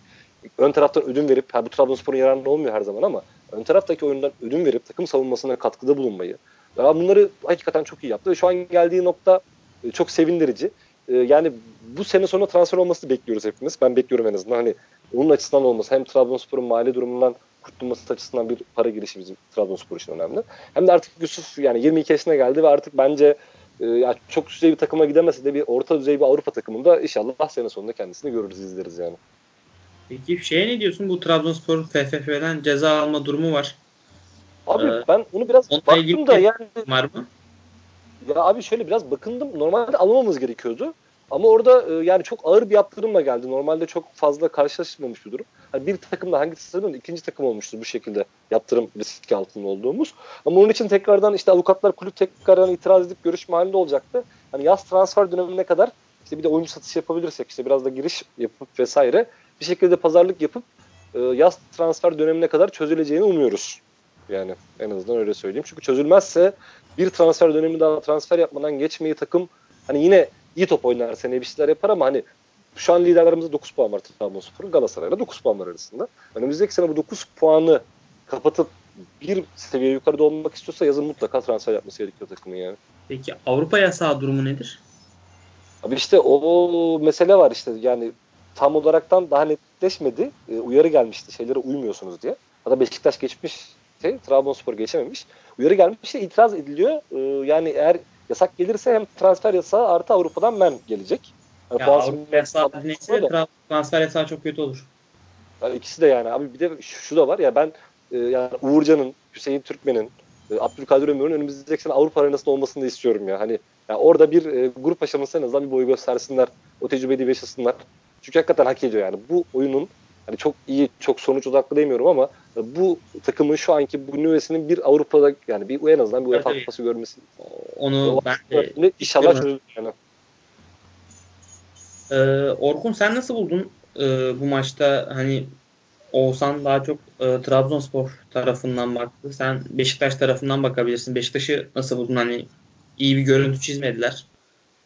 Speaker 2: ön taraftan ödün verip, ha bu Trabzonspor'un yararına olmuyor her zaman ama ön taraftaki oyundan ödün verip takım savunmasına katkıda bulunmayı. Ya bunları hakikaten çok iyi yaptı ve şu an geldiği nokta e, çok sevindirici. E, yani bu sene sonra transfer olmasını bekliyoruz hepimiz. Ben bekliyorum en azından. Hani onun açısından olması hem Trabzonspor'un mali durumundan kurtulması açısından bir para girişi bizim Trabzonspor için önemli. Hem de artık Yusuf yani 22 yaşına geldi ve artık bence e, yani çok düzey bir takıma gidemese de bir orta düzey bir Avrupa takımında inşallah sene sonunda kendisini görürüz, izleriz yani.
Speaker 1: Peki şeye ne diyorsun? Bu Trabzonspor FFF'den ceza alma durumu var.
Speaker 2: Abi ee, ben onu biraz baktım da yani
Speaker 1: var mı?
Speaker 2: Ya abi şöyle biraz bakındım. Normalde almamamız gerekiyordu. Ama orada e, yani çok ağır bir yaptırımla geldi. Normalde çok fazla karşılaşmamış bir durum. Yani bir takımda hangi takımın ikinci takım olmuştu bu şekilde yaptırım riski altında olduğumuz. Ama onun için tekrardan işte avukatlar kulüp tekrardan itiraz edip görüşme halinde olacaktı. Hani yaz transfer dönemine kadar işte bir de oyuncu satışı yapabilirsek işte biraz da giriş yapıp vesaire bir şekilde pazarlık yapıp e, yaz transfer dönemine kadar çözüleceğini umuyoruz. Yani en azından öyle söyleyeyim. Çünkü çözülmezse bir transfer dönemi daha transfer yapmadan geçmeyi takım hani yine iyi top oynar seneye bir şeyler yapar ama hani şu an liderlerimizde 9 puan var Trabzonspor'un Galatasaray'la 9 puan var arasında. Önümüzdeki sene bu 9 puanı kapatıp bir seviye yukarıda olmak istiyorsa yazın mutlaka transfer yapması gerekiyor takımın yani.
Speaker 1: Peki Avrupa yasağı durumu nedir?
Speaker 2: Abi işte o mesele var işte yani tam olaraktan daha netleşmedi. E, uyarı gelmişti şeylere uymuyorsunuz diye. Hatta Beşiktaş geçmiş şey, Trabzonspor geçememiş. Uyarı gelmiş de itiraz ediliyor. E, yani eğer yasak gelirse hem transfer yasağı artı Avrupa'dan men gelecek.
Speaker 1: Yani ya Avrupa yasağı neyse transfer yasağı çok kötü olur.
Speaker 2: Yani ikisi de yani abi bir de şu, şu da var ya ben e, yani Uğurcan'ın, Hüseyin Türkmen'in, e, Abdülkadir Ömür'ün önümüzdeki sene Avrupa arenasında olmasını da istiyorum ya. Hani yani orada bir e, grup aşaması en azından bir boy göstersinler. O tecrübeyi yaşasınlar. Çünkü hakikaten hak ediyor yani. Bu oyunun hani çok iyi, çok sonuç odaklı demiyorum ama bu takımın şu anki bu nüvesinin bir Avrupa'da yani bir en azından bir UEFA evet. kupası görmesi.
Speaker 1: Onu ben de
Speaker 2: inşallah çözülür yani.
Speaker 1: Ee, Orkun sen nasıl buldun e, bu maçta hani Oğuzhan daha çok e, Trabzonspor tarafından baktı. Sen Beşiktaş tarafından bakabilirsin. Beşiktaş'ı nasıl buldun? Hani iyi bir görüntü çizmediler.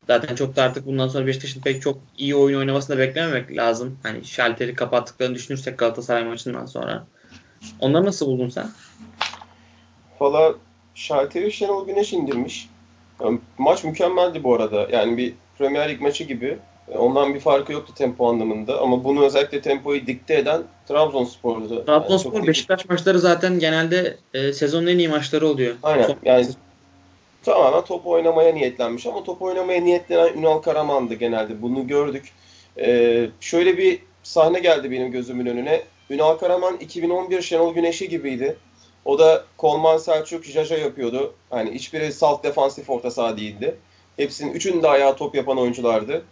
Speaker 1: Zaten çok da artık bundan sonra Beşiktaş'ın pek çok iyi oyun oynamasını da beklememek lazım. Hani şalteri kapattıklarını düşünürsek Galatasaray maçından sonra. Onları nasıl buldun sen?
Speaker 4: Valla şalteri Şenol Güneş indirmiş. Yani maç mükemmeldi bu arada. Yani bir Premier Lig maçı gibi. Ondan bir farkı yoktu tempo anlamında ama bunu özellikle tempoyu dikte eden Trabzonspor'du.
Speaker 1: Trabzonspor yani Beşiktaş maçları zaten genelde e, sezonun en iyi maçları oluyor.
Speaker 4: Aynen. Son yani tamamen top oynamaya niyetlenmiş ama top oynamaya niyetlenen Ünal Karaman'dı genelde. Bunu gördük. Ee, şöyle bir sahne geldi benim gözümün önüne. Ünal Karaman 2011 Şenol Güneş'i gibiydi. O da Kolman Selçuk Jaja yapıyordu. Hani hiçbiri salt defansif orta saha değildi. Hepsinin üçünün de ayağı top yapan oyunculardı.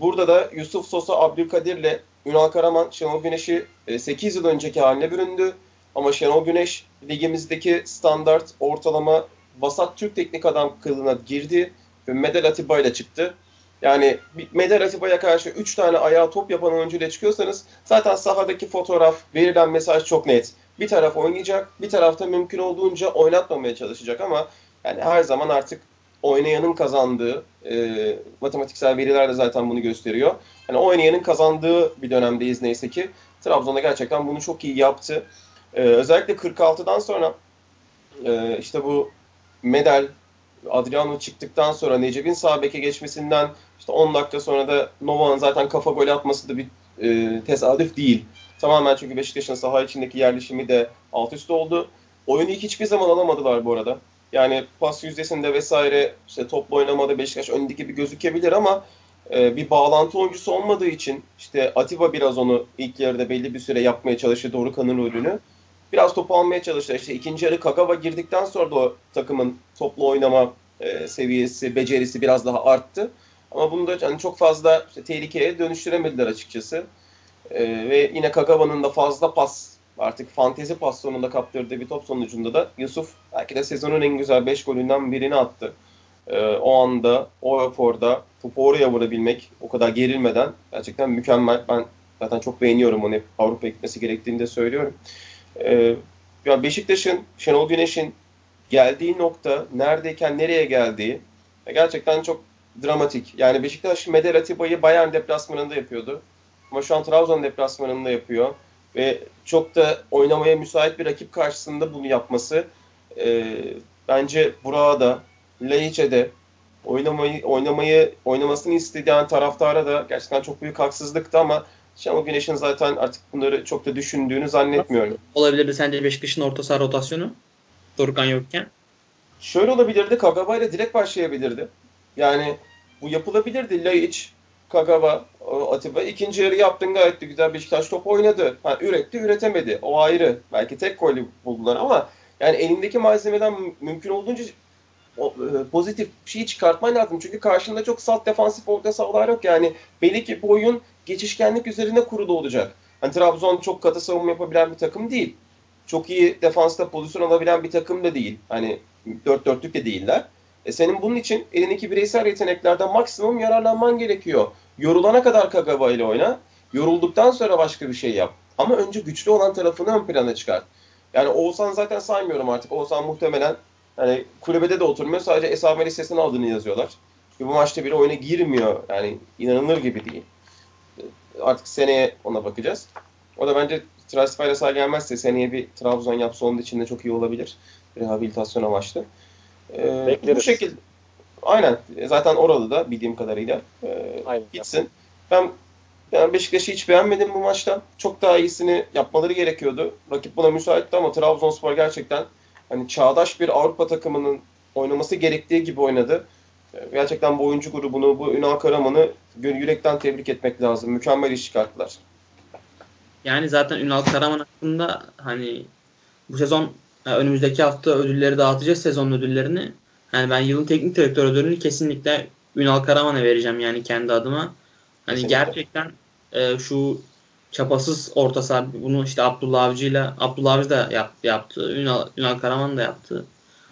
Speaker 4: Burada da Yusuf Sosa Abdülkadir ile Ünal Karaman Şenol Güneş'i 8 e, yıl önceki haline büründü. Ama Şenol Güneş ligimizdeki standart ortalama vasat Türk teknik adam kılığına girdi ve Medel Atiba ile çıktı. Yani Medel Atiba'ya karşı 3 tane ayağı top yapan oyuncuyla çıkıyorsanız zaten sahadaki fotoğraf, verilen mesaj çok net. Bir taraf oynayacak, bir tarafta mümkün olduğunca oynatmamaya çalışacak ama yani her zaman artık oynayanın kazandığı, e, matematiksel veriler de zaten bunu gösteriyor. Yani oynayanın kazandığı bir dönemdeyiz neyse ki. Trabzon'da gerçekten bunu çok iyi yaptı. E, özellikle 46'dan sonra e, işte bu Medel, Adriano çıktıktan sonra Necip'in sağ beke geçmesinden işte 10 dakika sonra da Nova'nın zaten kafa golü atması da bir e, tesadüf değil. Tamamen çünkü Beşiktaş'ın saha içindeki yerleşimi de alt üst oldu. Oyunu hiçbir zaman alamadılar bu arada. Yani pas yüzdesinde vesaire işte topla oynamada Beşiktaş öndeki gibi gözükebilir ama e, bir bağlantı oyuncusu olmadığı için işte Atiba biraz onu ilk yarıda belli bir süre yapmaya çalıştı Dorukan'ın rolünü. Biraz topu almaya çalıştı. İşte ikinci yarı Kagawa girdikten sonra da o takımın toplu oynama e, seviyesi, becerisi biraz daha arttı. Ama bunu da hani çok fazla işte, tehlikeye dönüştüremediler açıkçası. E, ve yine Kagawa'nın da fazla pas artık fantezi pas sonunda kaptırdığı bir top sonucunda da Yusuf belki de sezonun en güzel 5 golünden birini attı. Ee, o anda, o eforda topu oraya vurabilmek o kadar gerilmeden gerçekten mükemmel. Ben Zaten çok beğeniyorum onu hep Avrupa gitmesi gerektiğini de söylüyorum. Ee, ya Beşiktaş'ın, Şenol Güneş'in geldiği nokta, neredeyken nereye geldiği gerçekten çok dramatik. Yani Beşiktaş Medel Atiba'yı Bayern deplasmanında yapıyordu. Ama şu an Trabzon deplasmanında yapıyor. Ve çok da oynamaya müsait bir rakip karşısında bunu yapması e, bence Burak'a da, Laiç'e de oynamayı, oynamayı oynamasını isteyen taraftara da gerçekten çok büyük haksızlıktı ama Şenol Güneş'in zaten artık bunları çok da düşündüğünü zannetmiyorum.
Speaker 1: Olabilirdi sence Beşiktaş'ın orta saha rotasyonu? Dorukhan yokken.
Speaker 4: Şöyle olabilirdi. Kagaba ile direkt başlayabilirdi. Yani bu yapılabilirdi. Laiç, Kagaba, Atiba. ikinci yarı yaptın gayet de güzel. Beşiktaş top oynadı. Ha, üretti, üretemedi. O ayrı. Belki tek golü buldular ama yani elindeki malzemeden mümkün olduğunca e, pozitif bir şey çıkartman lazım. Çünkü karşında çok salt defansif orta sahalar yok. Yani belli ki bu oyun geçişkenlik üzerine kurulu olacak. Hani Trabzon çok katı savunma yapabilen bir takım değil. Çok iyi defansta pozisyon alabilen bir takım da değil. Hani dört dörtlük de değiller. E senin bunun için elindeki bireysel yeteneklerden maksimum yararlanman gerekiyor. Yorulana kadar Kagawa ile oyna. Yorulduktan sonra başka bir şey yap. Ama önce güçlü olan tarafını ön plana çıkar. Yani Oğuzhan zaten saymıyorum artık. Oğuzhan muhtemelen hani kulübede de oturmuyor. Sadece esame listesine adını yazıyorlar. Ve bu maçta bile oyuna girmiyor. Yani inanılır gibi değil. Artık seneye ona bakacağız. O da bence transfer yasağı gelmezse seneye bir Trabzon yapsa onun için de çok iyi olabilir. Rehabilitasyon amaçlı. Ee, Bekleriz. Bu şekilde. Aynen. Zaten oralı da bildiğim kadarıyla. Ee, Aynen. Gitsin. Ben ben Beşiktaş'ı hiç beğenmedim bu maçta. Çok daha iyisini yapmaları gerekiyordu. Rakip buna müsaitti ama Trabzonspor gerçekten hani çağdaş bir Avrupa takımının oynaması gerektiği gibi oynadı. Ee, gerçekten bu oyuncu grubunu, bu Ünal Karaman'ı yürekten tebrik etmek lazım. Mükemmel iş çıkarttılar.
Speaker 1: Yani zaten Ünal Karaman hakkında hani bu sezon önümüzdeki hafta ödülleri dağıtacağız sezon ödüllerini. Yani ben yılın teknik direktör ödülünü kesinlikle Ünal Karaman'a vereceğim yani kendi adıma. Hani kesinlikle. gerçekten e, şu çapasız orta saha bunu işte Abdullah Avcı'yla Abdullah Avcı da yaptı, yaptı. Ünal, Ünal Karaman da yaptı.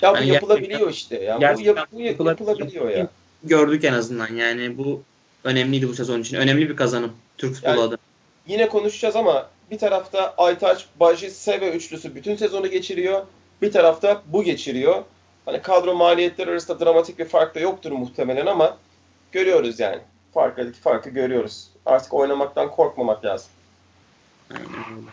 Speaker 4: Ya bu yani yapılabiliyor işte. Ya. Bu, yap, bu yapılabiliyor ya.
Speaker 1: Gördük en azından. Yani bu önemliydi bu sezon için. Önemli bir kazanım Türk futbolu yani, adına.
Speaker 4: Yine konuşacağız ama bir tarafta Aytaç, Baji, Seve üçlüsü bütün sezonu geçiriyor. Bir tarafta bu geçiriyor. Hani kadro maliyetleri arasında dramatik bir fark da yoktur muhtemelen ama görüyoruz yani. Farkındaki farkı görüyoruz. Artık oynamaktan korkmamak lazım.
Speaker 1: Aynen öyle.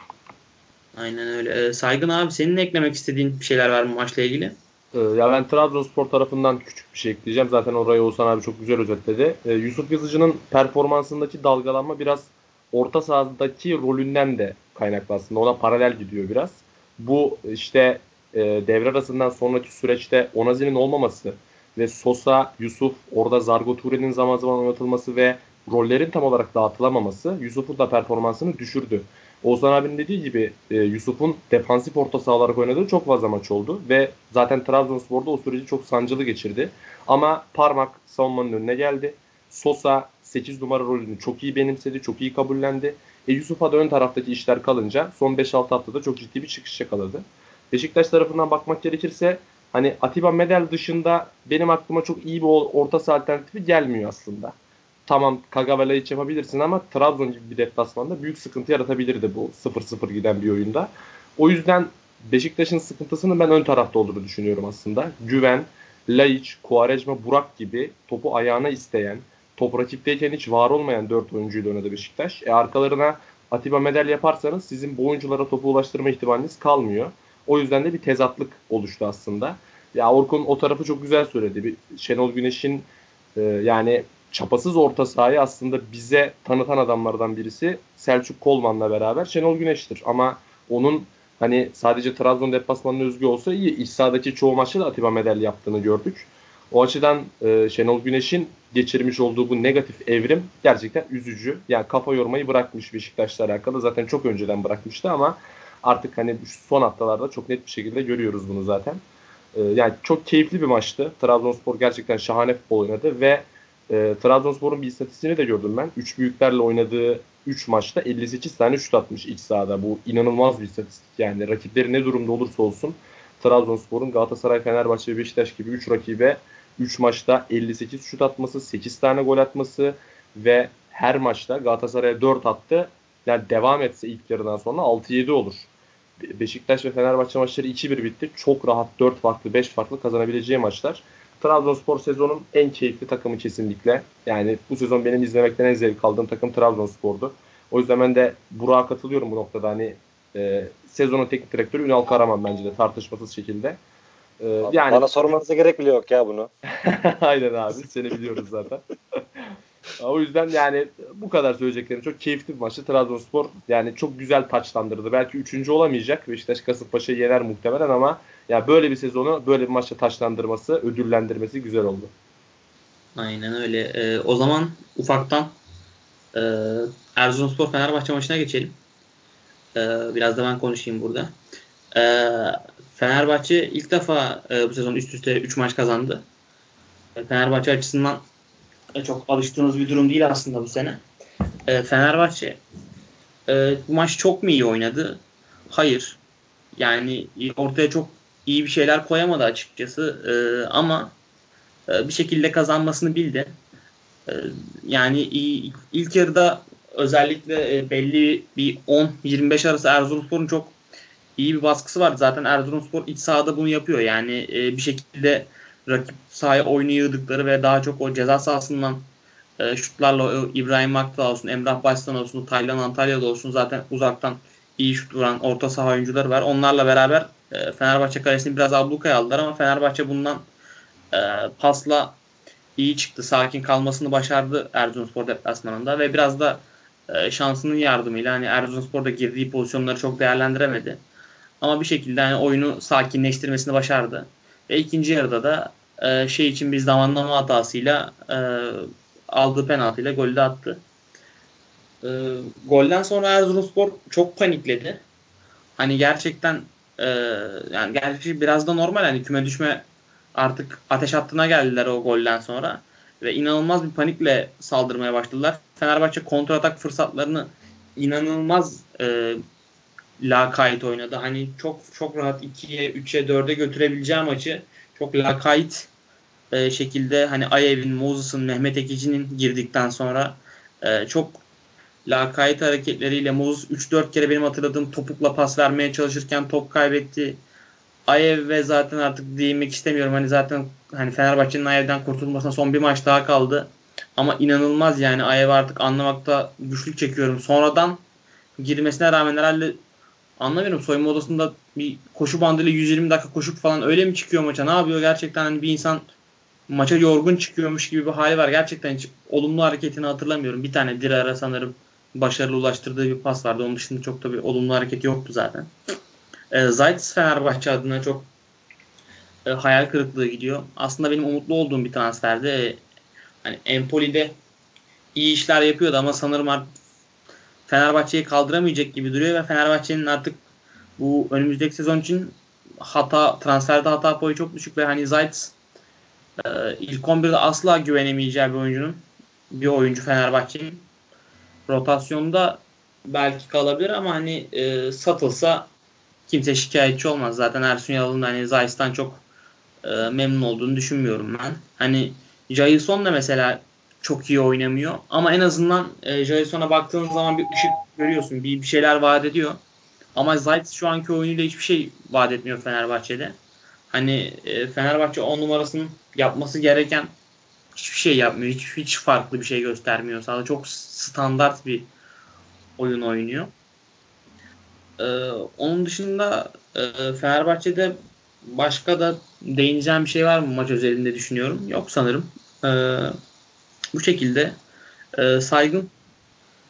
Speaker 1: Aynen öyle. Ee, Saygın abi senin eklemek istediğin bir şeyler var mı maçla ilgili?
Speaker 3: Ee, ya ben Trabzonspor tarafından küçük bir şey ekleyeceğim. Zaten orayı Oğuzhan abi çok güzel özetledi. Ee, Yusuf Yazıcı'nın performansındaki dalgalanma biraz orta sahadaki rolünden de kaynaklı aslında. Ona paralel gidiyor biraz. Bu işte e, devre arasından sonraki süreçte Onazi'nin olmaması ve Sosa, Yusuf, orada Zargo Ture'nin zaman zaman oynatılması ve rollerin tam olarak dağıtılamaması Yusuf'un da performansını düşürdü. Oğuzhan abinin dediği gibi e, Yusuf'un defansif orta saha olarak oynadığı çok fazla maç oldu ve zaten Trabzonspor'da o süreci çok sancılı geçirdi. Ama parmak savunmanın önüne geldi. Sosa 8 numara rolünü çok iyi benimsedi, çok iyi kabullendi. E, Yusuf'a da ön taraftaki işler kalınca son 5-6 haftada çok ciddi bir çıkış yakaladı. Beşiktaş tarafından bakmak gerekirse hani Atiba Medel dışında benim aklıma çok iyi bir orta saha alternatifi gelmiyor aslında. Tamam Kagawa hiç yapabilirsin ama Trabzon gibi bir deplasmanda büyük sıkıntı yaratabilirdi bu 0-0 giden bir oyunda. O yüzden Beşiktaş'ın sıkıntısının ben ön tarafta olduğunu düşünüyorum aslında. Güven, Laiç, Kuarejma, Burak gibi topu ayağına isteyen, top rakipteyken hiç var olmayan 4 oyuncuyla oynadı Beşiktaş. E arkalarına Atiba Medel yaparsanız sizin bu oyunculara topu ulaştırma ihtimaliniz kalmıyor. O yüzden de bir tezatlık oluştu aslında. Ya Orkun o tarafı çok güzel söyledi. Bir Şenol Güneş'in e, yani çapasız orta sahayı aslında bize tanıtan adamlardan birisi Selçuk Kolman'la beraber Şenol Güneş'tir. Ama onun hani sadece Trabzon deplasmanına özgü olsa iyi. İç sahadaki çoğu maçta da Atiba Medel yaptığını gördük. O açıdan e, Şenol Güneş'in geçirmiş olduğu bu negatif evrim gerçekten üzücü. Yani kafa yormayı bırakmış Beşiktaş'la alakalı. Zaten çok önceden bırakmıştı ama artık hani son haftalarda çok net bir şekilde görüyoruz bunu zaten. E, yani çok keyifli bir maçtı. Trabzonspor gerçekten şahane futbol oynadı ve e, Trabzonspor'un bir istatistiğini de gördüm ben. 3 büyüklerle oynadığı 3 maçta 58 tane şut atmış iç sahada. Bu inanılmaz bir istatistik yani. Rakipleri ne durumda olursa olsun Trabzonspor'un Galatasaray, Fenerbahçe ve Beşiktaş gibi 3 rakibe 3 maçta 58 şut atması, 8 tane gol atması ve her maçta Galatasaray'a 4 attı. yani devam etse ilk yarıdan sonra 6-7 olur. Beşiktaş ve Fenerbahçe maçları 2-1 bitti. Çok rahat 4 farklı 5 farklı kazanabileceği maçlar. Trabzonspor sezonun en keyifli takımı kesinlikle. Yani bu sezon benim izlemekten en zevk aldığım takım Trabzonspor'du. O yüzden ben de Burak'a katılıyorum bu noktada. Hani e, sezonun teknik direktörü Ünal Karaman bence de tartışmasız şekilde.
Speaker 2: E, yani Bana sormanıza gerek bile yok ya bunu. (laughs)
Speaker 3: Aynen abi. Seni biliyoruz zaten. (laughs) o yüzden yani bu kadar söyleyeceklerim. Çok keyifli bir maçtı. Trabzonspor yani çok güzel taçlandırdı. Belki üçüncü olamayacak. Beşiktaş Kasımpaşa'yı yener muhtemelen ama ya böyle bir sezonu böyle bir maçla taçlandırması, ödüllendirmesi güzel oldu.
Speaker 1: Aynen öyle. Ee, o zaman ufaktan e, Erzurumspor Fenerbahçe maçına geçelim. Ee, biraz da ben konuşayım burada. Ee, Fenerbahçe ilk defa e, bu sezon üst üste 3 maç kazandı. Fenerbahçe açısından çok alıştığımız bir durum değil aslında bu sene. E, Fenerbahçe e, bu maç çok mu iyi oynadı? Hayır. Yani ortaya çok iyi bir şeyler koyamadı açıkçası. E, ama e, bir şekilde kazanmasını bildi. E, yani iyi, ilk yarıda özellikle e, belli bir 10-25 arası Erzurumspor'un çok iyi bir baskısı vardı. Zaten Erzurumspor iç sahada bunu yapıyor. Yani e, bir şekilde rakip sahaya oyunu yığdıkları ve daha çok o ceza sahasından e, şutlarla İbrahim Akta olsun, Emrah Başsan olsun, Taylan Antalya'da olsun zaten uzaktan iyi şut vuran orta saha oyuncuları var. Onlarla beraber e, Fenerbahçe kalesini biraz ablukaya aldılar ama Fenerbahçe bundan e, pasla iyi çıktı. Sakin kalmasını başardı Erzurumspor deplasmanında ve biraz da e, şansının yardımıyla hani Erzurumspor'da girdiği pozisyonları çok değerlendiremedi. Ama bir şekilde hani oyunu sakinleştirmesini başardı. Ve ikinci yarıda da e, şey için bir zamanlama hatasıyla e, aldığı penaltıyla golü de attı. E, golden sonra Erzurumspor çok panikledi. Hani gerçekten e, yani gerçi biraz da normal hani küme düşme artık ateş hattına geldiler o golden sonra ve inanılmaz bir panikle saldırmaya başladılar. Fenerbahçe kontratak fırsatlarını inanılmaz e, lakayt oynadı. Hani çok çok rahat 2'ye, 3'e, 4'e götürebileceği maçı çok lakayt e, şekilde hani Ayev'in, Moses'ın, Mehmet Ekici'nin girdikten sonra e, çok lakayt hareketleriyle Moses 3-4 kere benim hatırladığım topukla pas vermeye çalışırken top kaybetti. Ayev ve zaten artık değinmek istemiyorum. Hani zaten hani Fenerbahçe'nin Ayev'den kurtulmasına son bir maç daha kaldı. Ama inanılmaz yani Ayev artık anlamakta güçlük çekiyorum. Sonradan girmesine rağmen herhalde anlamıyorum. Soyunma odasında bir koşu bandıyla 120 dakika koşup falan öyle mi çıkıyor maça? Ne yapıyor gerçekten hani bir insan maça yorgun çıkıyormuş gibi bir hali var. Gerçekten hiç olumlu hareketini hatırlamıyorum. Bir tane Dirar'a sanırım başarılı ulaştırdığı bir pas vardı. Onun dışında çok da bir olumlu hareket yoktu zaten. E, Zayt Fenerbahçe adına çok e, hayal kırıklığı gidiyor. Aslında benim umutlu olduğum bir transferdi. E, hani Empoli'de iyi işler yapıyordu ama sanırım artık Fenerbahçe'yi kaldıramayacak gibi duruyor ve Fenerbahçe'nin artık bu önümüzdeki sezon için hata transferde hata payı çok düşük ve hani Zayt e, ilk 11'de asla güvenemeyeceği bir oyuncunun bir oyuncu Fenerbahçe'nin rotasyonda belki kalabilir ama hani e, satılsa kimse şikayetçi olmaz. Zaten Ersun Yalın'ın hani Zayt'tan çok e, memnun olduğunu düşünmüyorum ben. Hani Jailson da mesela çok iyi oynamıyor. Ama en azından e, Jason'a baktığın zaman bir ışık görüyorsun. Bir, bir şeyler vaat ediyor. Ama Zayt şu anki oyunuyla hiçbir şey vaat etmiyor Fenerbahçe'de. Hani e, Fenerbahçe 10 numarasının yapması gereken hiçbir şey yapmıyor. Hiç, hiç farklı bir şey göstermiyor. Sadece çok standart bir oyun oynuyor. Ee, onun dışında e, Fenerbahçe'de başka da değineceğim bir şey var mı maç özelinde düşünüyorum. Yok sanırım. Ee, bu şekilde e, saygın.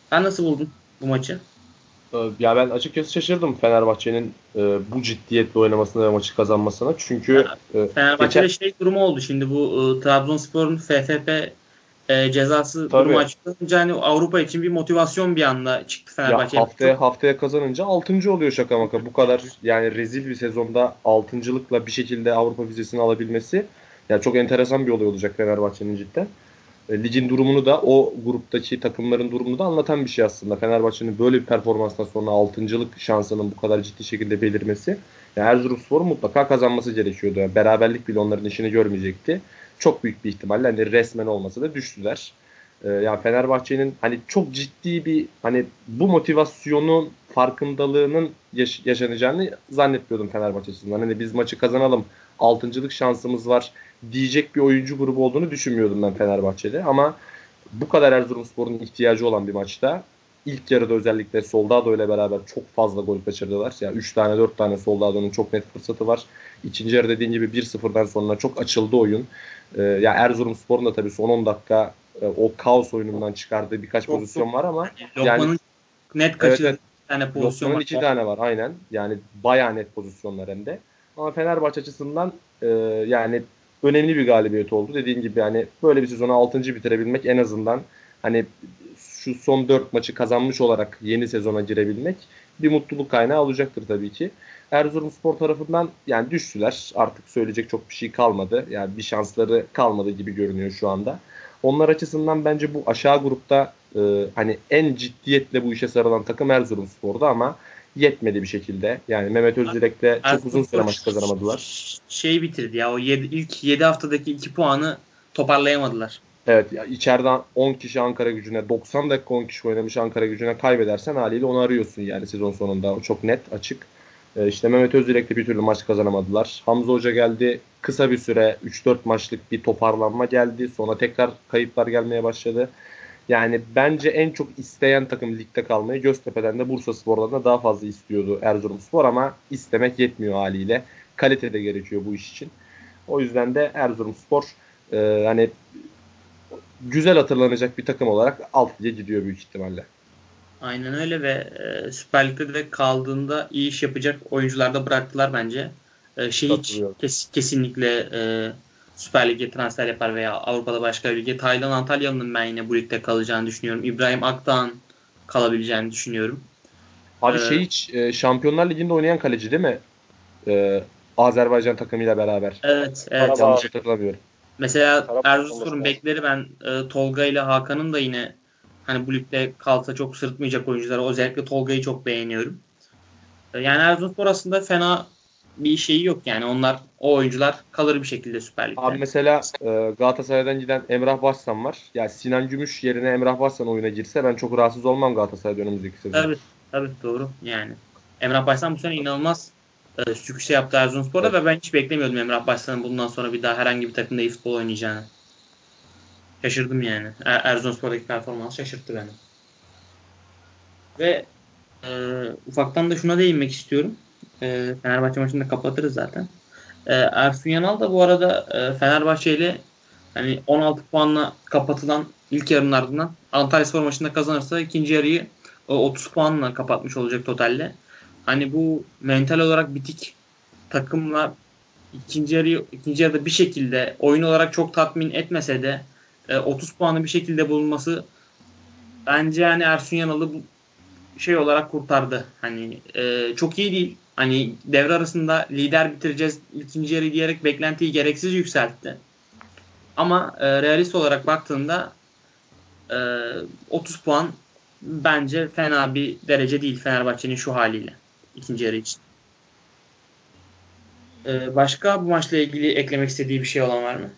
Speaker 1: Sen nasıl buldun bu maçı?
Speaker 3: Ee, ya ben açıkçası şaşırdım Fenerbahçe'nin e, bu ciddiyetle oynamasına ve maçı kazanmasına. Çünkü
Speaker 1: e, Fenerbahçe'de geçen... şey durumu oldu şimdi bu e, Trabzonspor'un FFP e, cezası Tabii. durumu açıklanınca hani Avrupa için bir motivasyon bir anda çıktı Fenerbahçe.
Speaker 3: Ya haftaya, haftaya kazanınca 6. oluyor şaka maka. Bu kadar yani rezil bir sezonda 6.lıkla bir şekilde Avrupa vizesini alabilmesi yani çok enteresan bir olay olacak Fenerbahçe'nin cidden. E, ligin durumunu da o gruptaki takımların durumunu da anlatan bir şey aslında. Fenerbahçe'nin böyle bir performanstan sonra 6.lık şansının bu kadar ciddi şekilde belirmesi. Yani Erzurumspor'un mutlaka kazanması gerekiyordu. Yani beraberlik bile onların işini görmeyecekti. Çok büyük bir ihtimalle hani resmen olmasa da düştüler. Ee, yani Fenerbahçe'nin hani çok ciddi bir hani bu motivasyonun farkındalığının yaş- yaşanacağını zannetmiyordum Fenerbahçe. Hani biz maçı kazanalım, altıncılık şansımız var diyecek bir oyuncu grubu olduğunu düşünmüyordum ben Fenerbahçe'de. Ama bu kadar Erzurumspor'un ihtiyacı olan bir maçta ilk yarıda özellikle Soldado ile beraber çok fazla gol kaçırdılar. Ya yani 3 tane 4 tane Soldado'nun çok net fırsatı var. İkinci yarı dediğin gibi 1-0'dan sonra çok açıldı oyun. Ee, ya yani Erzurumspor'un da tabii son 10 dakika e, o kaos oyunundan çıkardığı birkaç çok, pozisyon çok, var ama
Speaker 1: Lokman'ın yani net kaçırdığı evet, tane pozisyon
Speaker 3: Lokman'ın iki tane var aynen. Yani bayağı net pozisyonlar hem de. Ama Fenerbahçe açısından e, yani önemli bir galibiyet oldu. Dediğim gibi yani böyle bir sezonu 6. bitirebilmek en azından hani şu son 4 maçı kazanmış olarak yeni sezona girebilmek bir mutluluk kaynağı olacaktır tabii ki. Erzurumspor tarafından yani düştüler. Artık söyleyecek çok bir şey kalmadı. Yani bir şansları kalmadı gibi görünüyor şu anda. Onlar açısından bence bu aşağı grupta e, hani en ciddiyetle bu işe sarılan takım Erzurumspor'du ama yetmedi bir şekilde. Yani Mehmet Özdirek'le çok uzun süre maç kazanamadılar.
Speaker 1: Şey bitirdi ya o yedi, ilk 7 haftadaki 2 puanı toparlayamadılar.
Speaker 3: Evet ya içeriden 10 kişi Ankara gücüne 90 dakika 10 kişi oynamış Ankara gücüne kaybedersen haliyle onu arıyorsun yani sezon sonunda. O çok net açık. Ee, işte Mehmet Özdirek'le bir türlü maç kazanamadılar. Hamza Hoca geldi. Kısa bir süre 3-4 maçlık bir toparlanma geldi. Sonra tekrar kayıplar gelmeye başladı. Yani bence en çok isteyen takım ligde kalmayı Göztepe'den de Bursa Spor'dan da daha fazla istiyordu Erzurumspor ama istemek yetmiyor haliyle. Kalite de gerekiyor bu iş için. O yüzden de Erzurumspor e, hani güzel hatırlanacak bir takım olarak alt lige gidiyor büyük ihtimalle.
Speaker 1: Aynen öyle ve e, Süper Lig'de de kaldığında iyi iş yapacak oyuncular da bıraktılar bence. E, şey hiç kes, kesinlikle e, Süper Lig'e transfer yapar veya Avrupa'da başka bir lige. Taylan Antalyalı'nın ben yine bu ligde kalacağını düşünüyorum. İbrahim Akdağ'ın kalabileceğini düşünüyorum.
Speaker 3: Abi ee, şey hiç e, Şampiyonlar Ligi'nde oynayan kaleci değil mi? Ee, Azerbaycan takımıyla beraber.
Speaker 1: Evet, evet. Yanlış hatırlamıyorum. Mesela Erzurumspor'un bekleri ben e, Tolga ile Hakan'ın da yine hani bu ligde kalsa çok sırıtmayacak oyuncular. Özellikle Tolga'yı çok beğeniyorum. E, yani Erzurumspor aslında fena bir şeyi yok yani. Onlar o oyuncular kalır bir şekilde Süper Lig'de.
Speaker 3: Abi mesela e, Galatasaray'dan giden Emrah Başsan var. Ya yani Sinan Gümüş yerine Emrah Başsan oyuna girse ben çok rahatsız olmam Galatasaray'da önümüzdeki sezon.
Speaker 1: Tabii tabii doğru yani. Emrah Başsan bu sene inanılmaz e, sükse yaptı Erzurumspor'da evet. ve ben hiç beklemiyordum Emrah Başsan'ın bundan sonra bir daha herhangi bir takımda iyi futbol oynayacağını. Şaşırdım yani. Er Erzurumspor'daki performans şaşırttı beni. Ve e, ufaktan da şuna değinmek istiyorum. E, Fenerbahçe maçını da kapatırız zaten. E, Ersun Yanal da bu arada e, Fenerbahçe ile hani 16 puanla kapatılan ilk yarının ardından Antalya Spor maçında kazanırsa ikinci yarıyı 30 puanla kapatmış olacak totalde. Hani bu mental olarak bitik takımla ikinci yarı ikinci yarıda bir şekilde oyun olarak çok tatmin etmese de e, 30 puanı bir şekilde bulunması bence yani Ersun Yanal'ı şey olarak kurtardı. Hani e, çok iyi değil. Hani devre arasında lider bitireceğiz ikinci yarı diyerek beklentiyi gereksiz yükseltti. Ama e, realist olarak baktığında e, 30 puan bence fena bir derece değil Fenerbahçe'nin şu haliyle ikinci yarı için. Ee, başka bu maçla ilgili eklemek istediği bir şey olan var mı?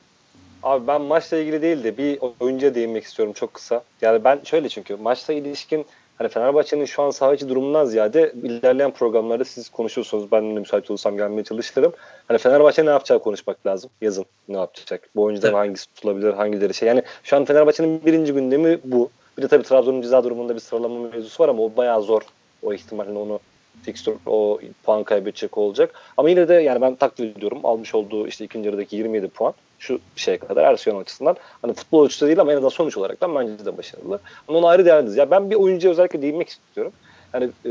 Speaker 2: Abi ben maçla ilgili değil de bir oyuncuya değinmek istiyorum çok kısa. Yani ben şöyle çünkü maçla ilişkin hani Fenerbahçe'nin şu an saha içi durumundan ziyade ilerleyen programlarda siz konuşursunuz. Ben de müsait olursam gelmeye çalışırım. Hani Fenerbahçe ne yapacağı konuşmak lazım. Yazın ne yapacak. Bu oyuncudan hangisi tutulabilir, hangileri şey. Yani şu an Fenerbahçe'nin birinci gündemi bu. Bir de tabii Trabzon'un ceza durumunda bir sıralama mevzusu var ama o bayağı zor. O ihtimalle onu fixture o puan kaybedecek olacak. Ama yine de yani ben takdir ediyorum. Almış olduğu işte ikinci yarıdaki 27 puan şu şeye kadar Ersiyon açısından hani futbol ölçüsü değil ama en azından sonuç olarak da bence de başarılı. Ama onu ayrı değerlendiririz. Ya ben bir oyuncuya özellikle değinmek istiyorum. Yani e,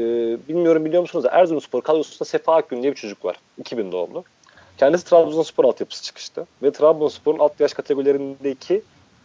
Speaker 2: bilmiyorum biliyor musunuz da Erzurumspor kadrosunda Sefa Akgün diye bir çocuk var. 2000 doğumlu. Kendisi Trabzonspor altyapısı çıkıştı. Ve Trabzonspor'un alt yaş kategorilerindeki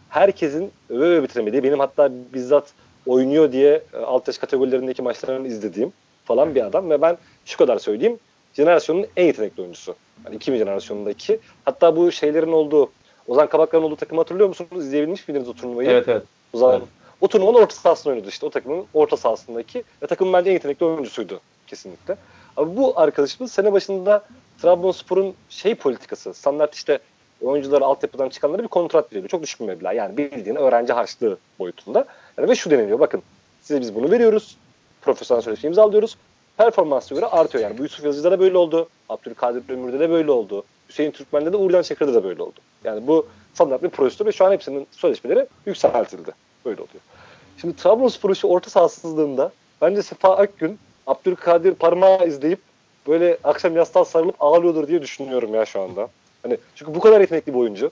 Speaker 2: herkesin öve öve bitiremediği, benim hatta bizzat oynuyor diye e, alt yaş kategorilerindeki maçlarını izlediğim falan bir adam ve ben şu kadar söyleyeyim jenerasyonun en yetenekli oyuncusu. Yani 2000 jenerasyonundaki. Hatta bu şeylerin olduğu Ozan Kabaklar'ın olduğu takımı hatırlıyor musunuz? İzleyebilmiş miydiniz o turnuvayı?
Speaker 3: Evet evet.
Speaker 2: Ozan, evet. O turnuvanın orta sahasında oynadı işte. O takımın orta sahasındaki ve takımın bence en yetenekli oyuncusuydu kesinlikle. Ama bu arkadaşımız sene başında Trabzonspor'un şey politikası, standart işte oyuncuları altyapıdan çıkanlara bir kontrat veriyor. Çok düşük bir meblağ. Yani bildiğin öğrenci harçlığı boyutunda. Yani ve şu deniliyor bakın size biz bunu veriyoruz. Profesyonel sözleşme imzalıyoruz. Performansa göre artıyor. Yani bu Yusuf Yazıcı'da da böyle oldu. Abdülkadir Ömür'de de böyle oldu. Hüseyin Türkmen'de de Uğurcan Çakır'da da böyle oldu. Yani bu standart bir prosedür ve şu an hepsinin sözleşmeleri yükseltildi. Böyle oluyor. Şimdi Trabzonspor işi orta sahasızlığında bence Sefa Akgün Abdülkadir parmağı izleyip böyle akşam yastığa sarılıp ağlıyordur diye düşünüyorum ya şu anda. Hani çünkü bu kadar yetenekli bir oyuncu.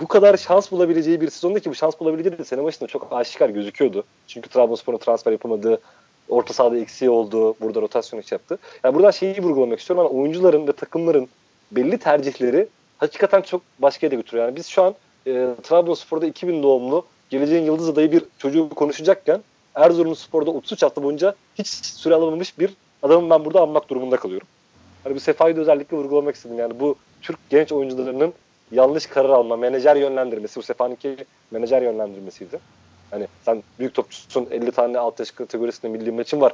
Speaker 2: Bu kadar şans bulabileceği bir sezonda ki bu şans bulabileceği de sene başında çok aşikar gözüküyordu. Çünkü Trabzonspor'un transfer yapamadığı, orta sahada eksiği oldu, burada rotasyon yaptı. Yani buradan şeyi vurgulamak istiyorum. Yani oyuncuların ve takımların belli tercihleri hakikaten çok başka yere götürüyor. Yani biz şu an e, Trabzonspor'da 2000 doğumlu geleceğin yıldız adayı bir çocuğu konuşacakken Erzurumspor'da 33 hafta boyunca hiç süre alamamış bir adamın ben burada anmak durumunda kalıyorum. Hani bu Sefa'yı da özellikle vurgulamak istedim. Yani bu Türk genç oyuncularının yanlış karar alma, menajer yönlendirmesi. Bu Sefa'nınki menajer yönlendirmesiydi. Hani sen büyük topçusun 50 tane alt yaş kategorisinde milli maçın var.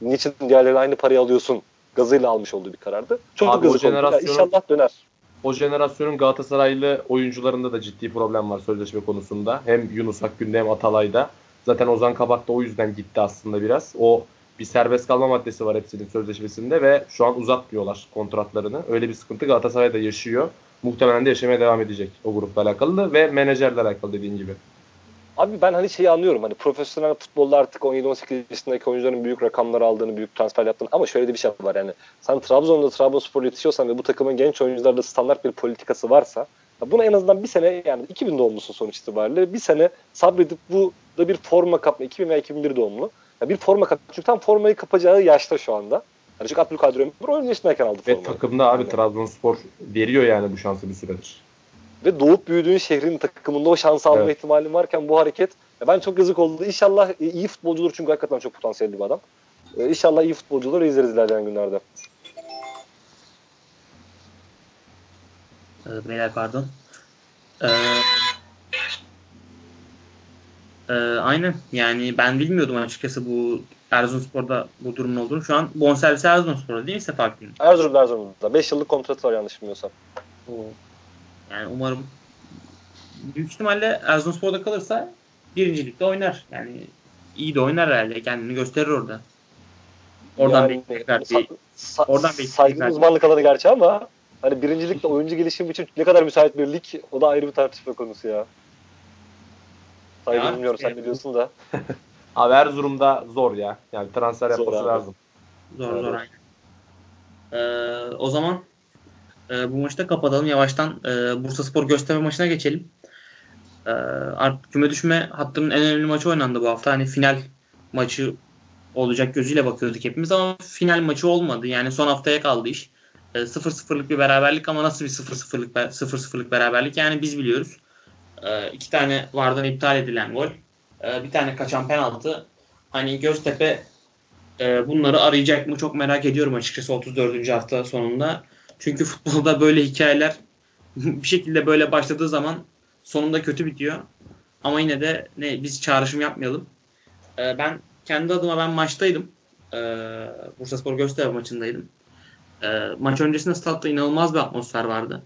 Speaker 2: Niçin diğerleri aynı parayı alıyorsun? Gazıyla almış olduğu bir karardı. Çok
Speaker 3: Abi
Speaker 2: oldu. Ya İnşallah döner.
Speaker 3: O jenerasyonun Galatasaraylı oyuncularında da ciddi problem var sözleşme konusunda. Hem Yunus Akgün'de hem Atalay'da. Zaten Ozan Kabak da o yüzden gitti aslında biraz. O bir serbest kalma maddesi var hepsinin sözleşmesinde ve şu an uzatmıyorlar kontratlarını. Öyle bir sıkıntı Galatasaray'da yaşıyor. Muhtemelen de yaşamaya devam edecek o grupla alakalı da ve menajerle alakalı dediğin gibi.
Speaker 2: Abi ben hani şeyi anlıyorum hani profesyonel futbolda artık 17-18 yaşındaki oyuncuların büyük rakamlar aldığını, büyük transfer yaptığını ama şöyle de bir şey var yani sen Trabzon'da Trabzonspor yetişiyorsan ve bu takımın genç oyuncularda standart bir politikası varsa buna en azından bir sene yani 2000 doğumlusun sonuç itibariyle bir sene sabredip bu da bir forma kapma 2000 veya 2001 doğumlu yani bir forma kap çünkü tam formayı kapacağı yaşta şu anda. Yani çünkü Abdülkadir Ömür 10 yaşındayken aldı
Speaker 3: formayı. Ve takımda abi yani. Trabzonspor veriyor yani bu şansı bir süredir
Speaker 2: ve doğup büyüdüğün şehrin takımında o şansı alma evet. ihtimalin varken bu hareket ben çok yazık oldu. İnşallah iyi futbolcudur çünkü hakikaten çok potansiyelli bir adam. İnşallah iyi futbolcuları izleriz ilerleyen günlerde.
Speaker 1: Ee, beyler pardon. Ee, e, aynen yani ben bilmiyordum açıkçası bu Erzurumspor'da bu durumun olduğunu. Şu an bonservisi Erzurumspor'da değil mi Sefa?
Speaker 2: Erzurum Erzurum'da. 5 yıllık kontratı var yanlış bilmiyorsam. Oo.
Speaker 1: Yani umarım büyük ihtimalle Erzurumspor'da kalırsa birincilikte oynar. Yani iyi de oynar herhalde. Kendini gösterir orada. Oradan yani, bekler. Sa-
Speaker 2: sa- oradan saygın uzmanlık alanı gerçi ama hani birincilikte oyuncu gelişimi için ne kadar müsait bir lig o da ayrı bir tartışma konusu ya. Saygı bilmiyorum sen ne diyorsun da. (laughs)
Speaker 3: Abi Erzurum'da zor ya. Yani transfer zor yapması abi. lazım.
Speaker 1: Zor evet. zor aynen. Ee, o zaman e, bu maçı da kapatalım. Yavaştan e, Bursa Spor Göztepe maçına geçelim. E, artık küme düşme hattının en önemli maçı oynandı bu hafta. Hani final maçı olacak gözüyle bakıyorduk hepimiz ama final maçı olmadı. Yani son haftaya kaldı iş. E, 0-0'lık bir beraberlik ama nasıl bir 0-0'lık 0-0'lık beraberlik yani biz biliyoruz. İki tane vardan iptal edilen gol. Bir tane kaçan penaltı. Hani Göztepe e, bunları arayacak mı çok merak ediyorum açıkçası 34. hafta sonunda. Çünkü futbolda böyle hikayeler (laughs) bir şekilde böyle başladığı zaman sonunda kötü bitiyor. Ama yine de ne biz çağrışım yapmayalım. Ee, ben kendi adıma ben maçtaydım. Ee, Bursa Spor Göztepe maçındaydım. Ee, maç öncesinde statta inanılmaz bir atmosfer vardı.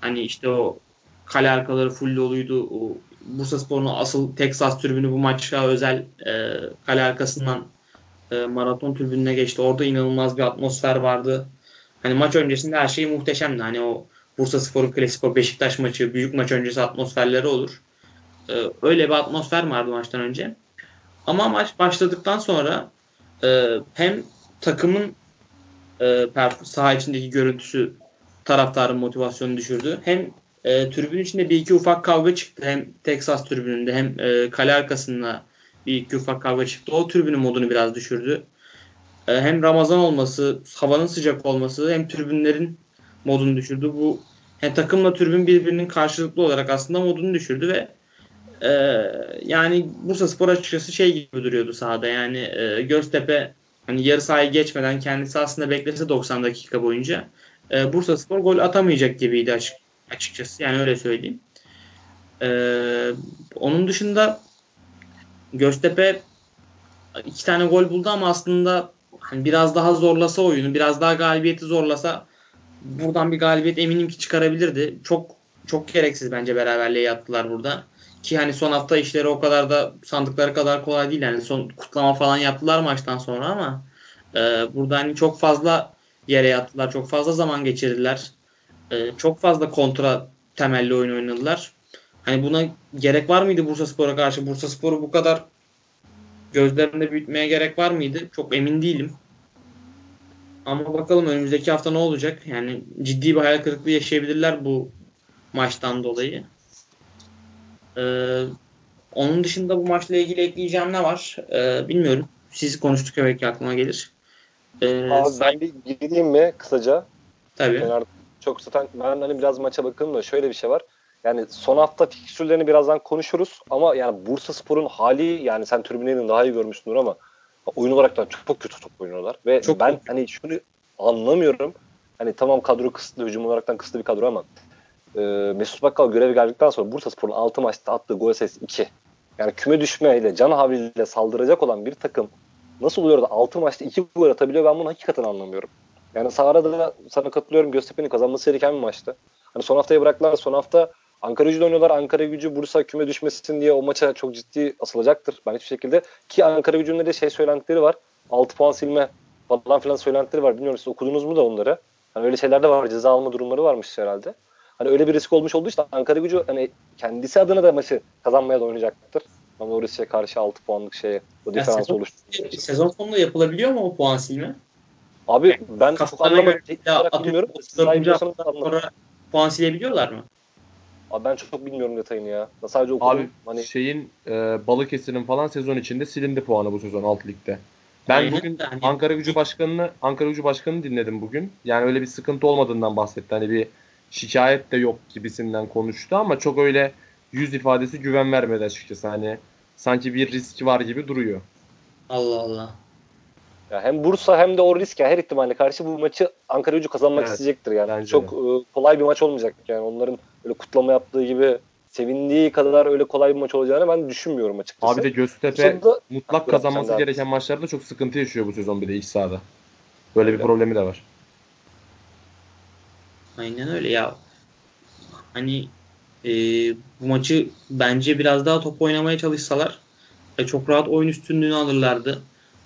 Speaker 1: Hani işte o kale arkaları full doluydu. O Bursa Spor'un asıl Texas tribünü bu maçta özel e, kale arkasından e, maraton tribününe geçti. Orada inanılmaz bir atmosfer vardı. Hani maç öncesinde her şey muhteşemdi. Hani o Bursa Spor'un klasik o Beşiktaş maçı, büyük maç öncesi atmosferleri olur. Ee, öyle bir atmosfer vardı maçtan önce. Ama maç başladıktan sonra e, hem takımın e, saha içindeki görüntüsü taraftarın motivasyonunu düşürdü. Hem e, tribün içinde bir iki ufak kavga çıktı. Hem Texas tribününde hem e, kale arkasında bir iki ufak kavga çıktı. O tribünün modunu biraz düşürdü. E, hem Ramazan olması, havanın sıcak olması hem tribünlerin modunu düşürdü. Bu hem takımla tribün birbirinin karşılıklı olarak aslında modunu düşürdü ve e, yani Bursa Spor açıkçası şey gibi duruyordu sahada. Yani e, Göztepe hani yarı sahayı geçmeden kendisi aslında beklese 90 dakika boyunca e, Bursa Spor gol atamayacak gibiydi açık, açıkçası. Yani öyle söyleyeyim. E, onun dışında Göztepe iki tane gol buldu ama aslında hani biraz daha zorlasa oyunu, biraz daha galibiyeti zorlasa buradan bir galibiyet eminim ki çıkarabilirdi. Çok çok gereksiz bence beraberliğe yattılar burada. Ki hani son hafta işleri o kadar da sandıkları kadar kolay değil. Yani son kutlama falan yaptılar maçtan sonra ama e, burada hani çok fazla yere yattılar. Çok fazla zaman geçirdiler. E, çok fazla kontra temelli oyun oynadılar. Hani buna gerek var mıydı Bursa Spor'a karşı? Bursa Spor'u bu kadar gözlerinde büyütmeye gerek var mıydı? Çok emin değilim. Ama bakalım önümüzdeki hafta ne olacak? Yani ciddi bir hayal kırıklığı yaşayabilirler bu maçtan dolayı. Ee, onun dışında bu maçla ilgili ekleyeceğim ne var? Ee, bilmiyorum. Siz konuştuk belki aklıma gelir.
Speaker 2: Ee, Abi ben bir gireyim mi kısaca?
Speaker 1: Tabii.
Speaker 2: Ben çok zaten ben hani biraz maça bakalım da şöyle bir şey var. Yani son hafta fikstürlerini birazdan konuşuruz ama yani Bursa Spor'un hali yani sen tribünlerini daha iyi görmüşsündür ama oyun olarak da çok kötü top oynuyorlar ve çok ben kötü. hani şunu anlamıyorum. Hani tamam kadro kısıtlı, hücum olaraktan kısıtlı bir kadro ama e, Mesut Bakkal görevi geldikten sonra Bursa Spor'un 6 maçta attığı gol sayısı 2. Yani küme düşmeyle, can havliyle saldıracak olan bir takım nasıl oluyor da 6 maçta 2 gol atabiliyor ben bunu hakikaten anlamıyorum. Yani sahada da sana katılıyorum Göztepe'nin kazanması gereken bir maçtı. Hani son haftaya bıraktılar. Son hafta Ankara gücü oynuyorlar. Ankara gücü Bursa küme düşmesin diye o maça çok ciddi asılacaktır. Ben hiçbir şekilde ki Ankara gücünün de şey söylentileri var. 6 puan silme falan filan söylentileri var. Bilmiyorum siz okudunuz mu da onları. Hani öyle şeyler de var. Ceza alma durumları varmış herhalde. Hani öyle bir risk olmuş olduğu için Ankara gücü hani kendisi adına da maçı kazanmaya da oynayacaktır. Ama o riske karşı 6 puanlık şeye o diferans oluşturmuş.
Speaker 1: Sezon sonunda yapılabiliyor mu o puan silme?
Speaker 2: Abi yani, ben çok anlamadım. Bilmiyorum.
Speaker 1: Sonra puan silebiliyorlar mı?
Speaker 2: Abi ben çok bilmiyorum detayını ya. Sadece okudum.
Speaker 3: Abi hani... şeyin e, Balıkesir'in falan sezon içinde silindi puanı bu sezon alt ligde. Ben Aynen bugün yani. Ankara Gücü Başkanı'nı Ankara Gücü Başkanı'nı dinledim bugün. Yani öyle bir sıkıntı olmadığından bahsetti. Hani bir şikayet de yok gibisinden konuştu ama çok öyle yüz ifadesi güven vermedi açıkçası. Hani sanki bir risk var gibi duruyor.
Speaker 1: Allah Allah.
Speaker 2: Ya hem Bursa hem de o risk her ihtimalle karşı bu maçı Ankara Gücü kazanmak evet, isteyecektir yani. Çok e, kolay bir maç olmayacak yani. Onların öyle kutlama yaptığı gibi sevindiği kadar öyle kolay bir maç olacağını ben düşünmüyorum açıkçası.
Speaker 3: Abi de Göztepe mutlak kazanması gereken maçlarda çok sıkıntı yaşıyor bu sezon bir de iç sahada. Böyle öyle. bir problemi de var.
Speaker 1: Aynen öyle ya. Hani e, bu maçı bence biraz daha top oynamaya çalışsalar e, çok rahat oyun üstünlüğünü alırlardı.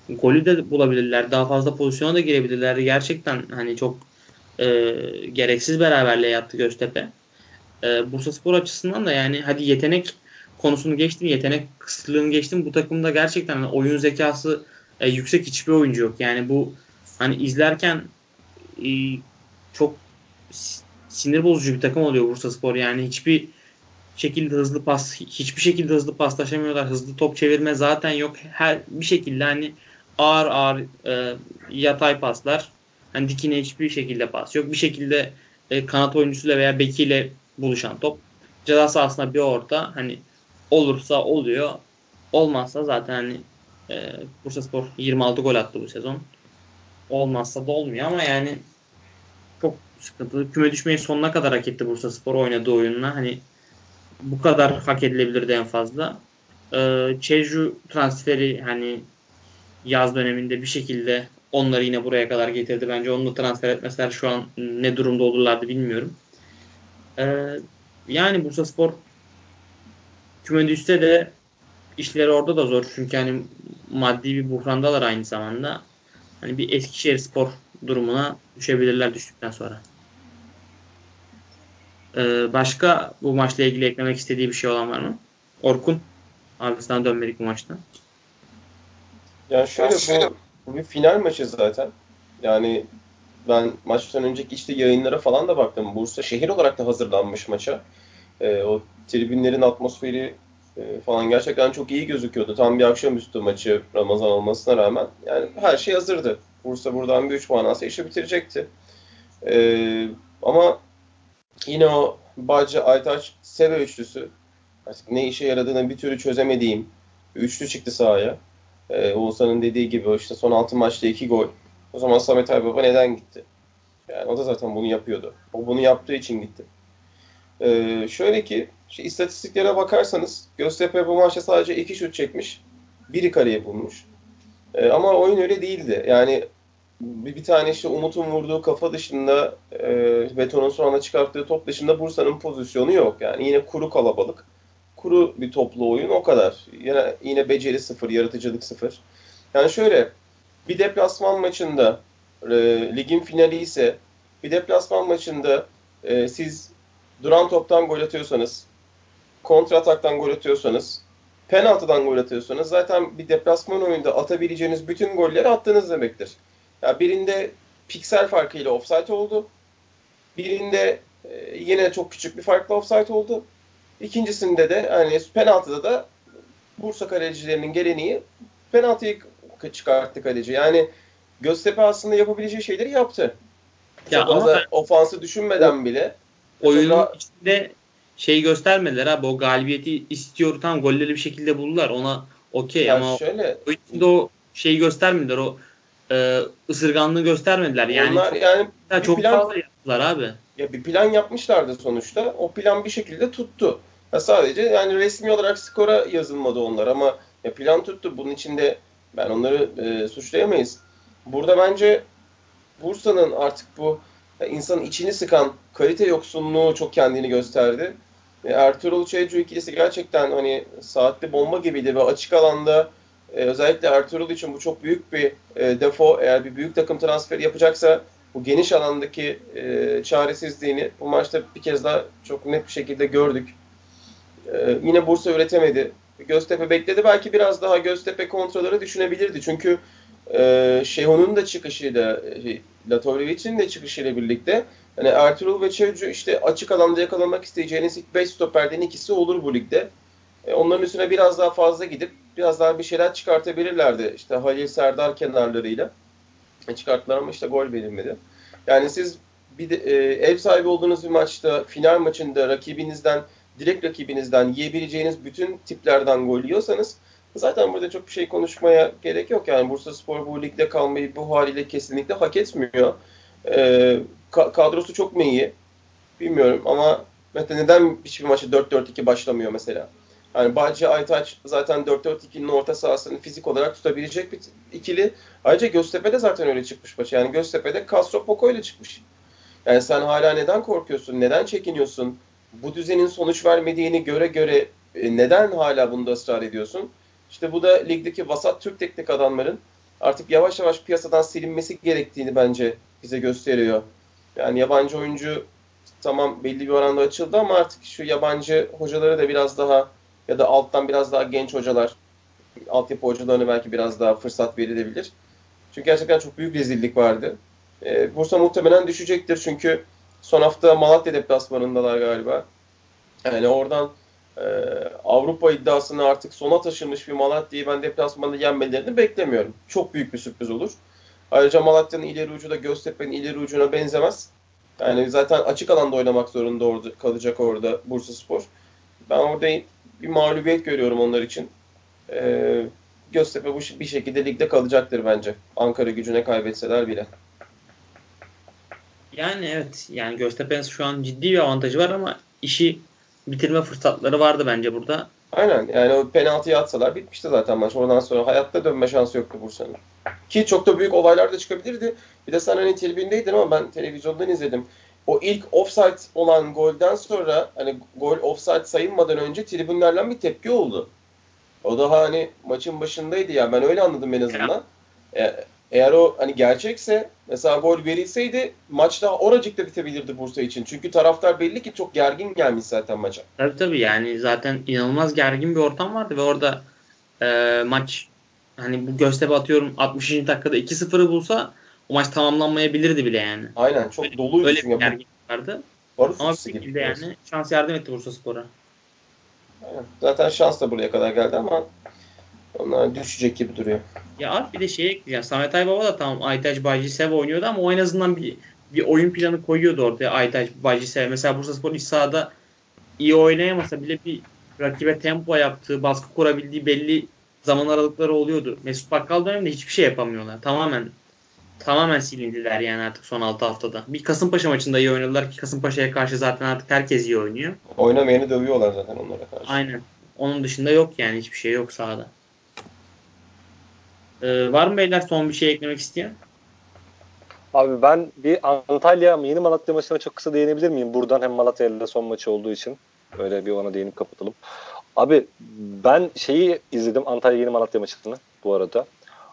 Speaker 1: Golü de bulabilirler. Daha fazla pozisyona da girebilirlerdi. Gerçekten hani çok e, gereksiz beraberliğe yattı Göztepe. E, Bursa Spor açısından da yani hadi yetenek konusunu geçtim, yetenek kısıtlığını geçtim. Bu takımda gerçekten hani oyun zekası e, yüksek hiçbir oyuncu yok. Yani bu hani izlerken e, çok sinir bozucu bir takım oluyor Bursa Spor. Yani hiçbir şekilde hızlı pas, hiçbir şekilde hızlı paslaşamıyorlar. Hızlı top çevirme zaten yok. Her bir şekilde hani ağır ağır e, yatay paslar. Hani dikine hiçbir şekilde pas yok. Bir şekilde e, kanat oyuncusuyla veya bekiyle buluşan top. Ceza sahasına bir orta hani olursa oluyor. Olmazsa zaten hani e, Bursa Spor 26 gol attı bu sezon. Olmazsa da olmuyor ama yani çok sıkıntılı. Küme düşmeyi sonuna kadar hak etti Bursa Spor oynadığı oyunla. Hani bu kadar hak edilebilirdi en fazla. Ee, Çeju transferi hani yaz döneminde bir şekilde onları yine buraya kadar getirdi. Bence onu transfer etmeseler şu an ne durumda olurlardı bilmiyorum. Ee, yani Bursa Spor küme düşse de işleri orada da zor. Çünkü hani maddi bir buhrandalar aynı zamanda. Hani bir Eskişehir Spor durumuna düşebilirler düştükten sonra. Ee, başka bu maçla ilgili eklemek istediği bir şey olan var mı? Orkun. Abi sana dönmedik bu maçta.
Speaker 4: Yani şöyle bu, bu bir final maçı zaten. Yani ben maçtan önceki işte yayınlara falan da baktım. Bursa şehir olarak da hazırlanmış maça. E, o tribünlerin atmosferi e, falan gerçekten çok iyi gözüküyordu. Tam bir akşamüstü maçı Ramazan olmasına rağmen. Yani her şey hazırdı. Bursa buradan bir 3 puan alsa işi bitirecekti. E, ama yine o Bacı, Aytaç, Sebe üçlüsü artık ne işe yaradığını bir türlü çözemediğim üçlü çıktı sahaya. Ee, Oğuzhan'ın dediği gibi işte son 6 maçta 2 gol. O zaman Samet Aybaba neden gitti? Yani o da zaten bunu yapıyordu. O bunu yaptığı için gitti. Ee, şöyle ki işte istatistiklere bakarsanız Göztepe bu maçta sadece 2 şut çekmiş. Biri kaleye bulmuş. Ee, ama oyun öyle değildi. Yani bir, bir tane işte Umut'un vurduğu kafa dışında e, Beton'un son anda çıkarttığı top dışında Bursa'nın pozisyonu yok. Yani yine kuru kalabalık. Kuru bir toplu oyun o kadar. Yine, yine beceri sıfır, yaratıcılık sıfır. Yani şöyle bir deplasman maçında e, ligin finali ise bir deplasman maçında e, siz duran toptan gol atıyorsanız, kontra ataktan gol atıyorsanız, penaltıdan gol atıyorsanız zaten bir deplasman oyunda atabileceğiniz bütün golleri attınız demektir. Ya birinde piksel farkıyla offside oldu. Birinde e, yine çok küçük bir farkla offside oldu. İkincisinde de hani penaltıda da Bursa kalecilerinin geleneği penaltıyı çıkarttı kaleci. Yani Göztepe aslında yapabileceği şeyleri yaptı. Ya Çok ama ofansı düşünmeden o, bile.
Speaker 1: Oyunun mesela, içinde şey göstermediler abi o galibiyeti istiyor tam golleri bir şekilde buldular ona okey ama şöyle, o içinde o şeyi göstermediler o e, ısırganlığı göstermediler yani onlar çok, yani çok plan, fazla yaptılar abi.
Speaker 4: Ya bir plan yapmışlardı sonuçta o plan bir şekilde tuttu. Ya sadece yani resmi olarak skora yazılmadı onlar ama ya plan tuttu bunun içinde ben onları e, suçlayamayız. Burada bence Bursa'nın artık bu insanın içini sıkan kalite yoksunluğu çok kendini gösterdi. E, Ertuğrul Çaycı ikilisi gerçekten hani saatli bomba gibiydi ve açık alanda e, özellikle Ertuğrul için bu çok büyük bir e, defo. Eğer bir büyük takım transferi yapacaksa bu geniş alandaki e, çaresizliğini bu maçta bir kez daha çok net bir şekilde gördük. E, yine Bursa üretemedi. Göztepe bekledi. Belki biraz daha Göztepe kontrolleri düşünebilirdi. Çünkü e, Şehon'un da çıkışıyla, e, Latovlevic'in de çıkışıyla birlikte hani Ertuğrul ve Çevcu işte açık alanda yakalamak isteyeceğiniz ilk 5 stoperden ikisi olur bu ligde. E, onların üstüne biraz daha fazla gidip biraz daha bir şeyler çıkartabilirlerdi. İşte Halil Serdar kenarlarıyla. E, çıkarttılar ama işte gol verilmedi. Yani siz bir de, e, ev sahibi olduğunuz bir maçta, final maçında rakibinizden, direkt rakibinizden yiyebileceğiniz bütün tiplerden gol yiyorsanız Zaten burada çok bir şey konuşmaya gerek yok. Yani Bursa Spor bu ligde kalmayı bu haliyle kesinlikle hak etmiyor. Ee, ka- kadrosu çok mu iyi? Bilmiyorum ama mesela neden hiçbir maçı 4-4-2 başlamıyor mesela? Yani Bacı Aytaç zaten 4-4-2'nin orta sahasını fizik olarak tutabilecek bir ikili. Ayrıca Göztepe'de zaten öyle çıkmış maçı. Yani Göztepe'de Castro Poco ile çıkmış. Yani sen hala neden korkuyorsun? Neden çekiniyorsun? Bu düzenin sonuç vermediğini göre göre e, neden hala bunda ısrar ediyorsun? İşte bu da ligdeki vasat Türk teknik adamların artık yavaş yavaş piyasadan silinmesi gerektiğini bence bize gösteriyor. Yani yabancı oyuncu tamam belli bir oranda açıldı ama artık şu yabancı hocaları da biraz daha ya da alttan biraz daha genç hocalar, altyapı hocalarına belki biraz daha fırsat verilebilir. Çünkü gerçekten çok büyük rezillik vardı. E, Bursa muhtemelen düşecektir çünkü son hafta Malatya deplasmanındalar galiba. Yani oradan e, Avrupa iddiasını artık sona taşımış bir Malatya'yı ben deplasmanda yenmelerini beklemiyorum. Çok büyük bir sürpriz olur. Ayrıca Malatya'nın ileri ucu da Göztepe'nin ileri ucuna benzemez. Yani zaten açık alanda oynamak zorunda orada, kalacak orada Bursa Spor. Ben orada bir mağlubiyet görüyorum onlar için. Ee, Göztepe bu bir şekilde ligde kalacaktır bence. Ankara gücüne kaybetseler bile.
Speaker 1: Yani evet. Yani Göztepe'nin şu an ciddi bir avantajı var ama işi bitirme fırsatları vardı bence burada.
Speaker 4: Aynen yani o penaltıyı atsalar bitmişti zaten maç. Oradan sonra hayatta dönme şansı yoktu Bursa'nın. Ki çok da büyük olaylar da çıkabilirdi. Bir de sen hani tribündeydin ama ben televizyondan izledim. O ilk offside olan golden sonra hani gol offside sayılmadan önce tribünlerden bir tepki oldu. O daha hani maçın başındaydı ya ben öyle anladım en azından. E, eğer o hani gerçekse mesela gol verilseydi maç daha oracıkta bitebilirdi Bursa için. Çünkü taraftar belli ki çok gergin gelmiş zaten maça.
Speaker 1: Tabii tabii yani zaten inanılmaz gergin bir ortam vardı ve orada e, maç hani bu Göztepe atıyorum 60. dakikada 2-0'ı bulsa o maç tamamlanmayabilirdi bile yani.
Speaker 4: Aynen çok öyle, doluydu.
Speaker 1: Öyle bir gergin vardı. Barış Ama bir şekilde yani şans yardım etti Bursa Spor'a.
Speaker 4: Zaten şans da buraya kadar geldi ama onlar düşecek gibi duruyor.
Speaker 1: Ya abi bir de şey ekleyeceğim. Samet Aybaba da tamam Aytaç Bacısev oynuyordu ama o en azından bir bir oyun planı koyuyordu ortaya Aytaç Bacısev. Mesela Bursa Spor iç sahada iyi oynayamasa bile bir rakibe tempo yaptığı, baskı kurabildiği belli zaman aralıkları oluyordu. Mesut Bakkal döneminde hiçbir şey yapamıyorlar. Tamamen tamamen silindiler yani artık son 6 haftada. Bir Kasımpaşa maçında iyi oynadılar ki Kasımpaşa'ya karşı zaten artık herkes iyi oynuyor.
Speaker 4: Oynamayanı dövüyorlar zaten onlara karşı.
Speaker 1: Aynen. Onun dışında yok yani hiçbir şey yok sahada. Ee, var mı beyler son bir şey eklemek isteyen?
Speaker 2: Abi ben bir Antalya yeni Malatya maçına çok kısa değinebilir miyim? Buradan hem Malatya ile son maçı olduğu için. Öyle bir ona değinip kapatalım. Abi ben şeyi izledim Antalya yeni Malatya maçını bu arada.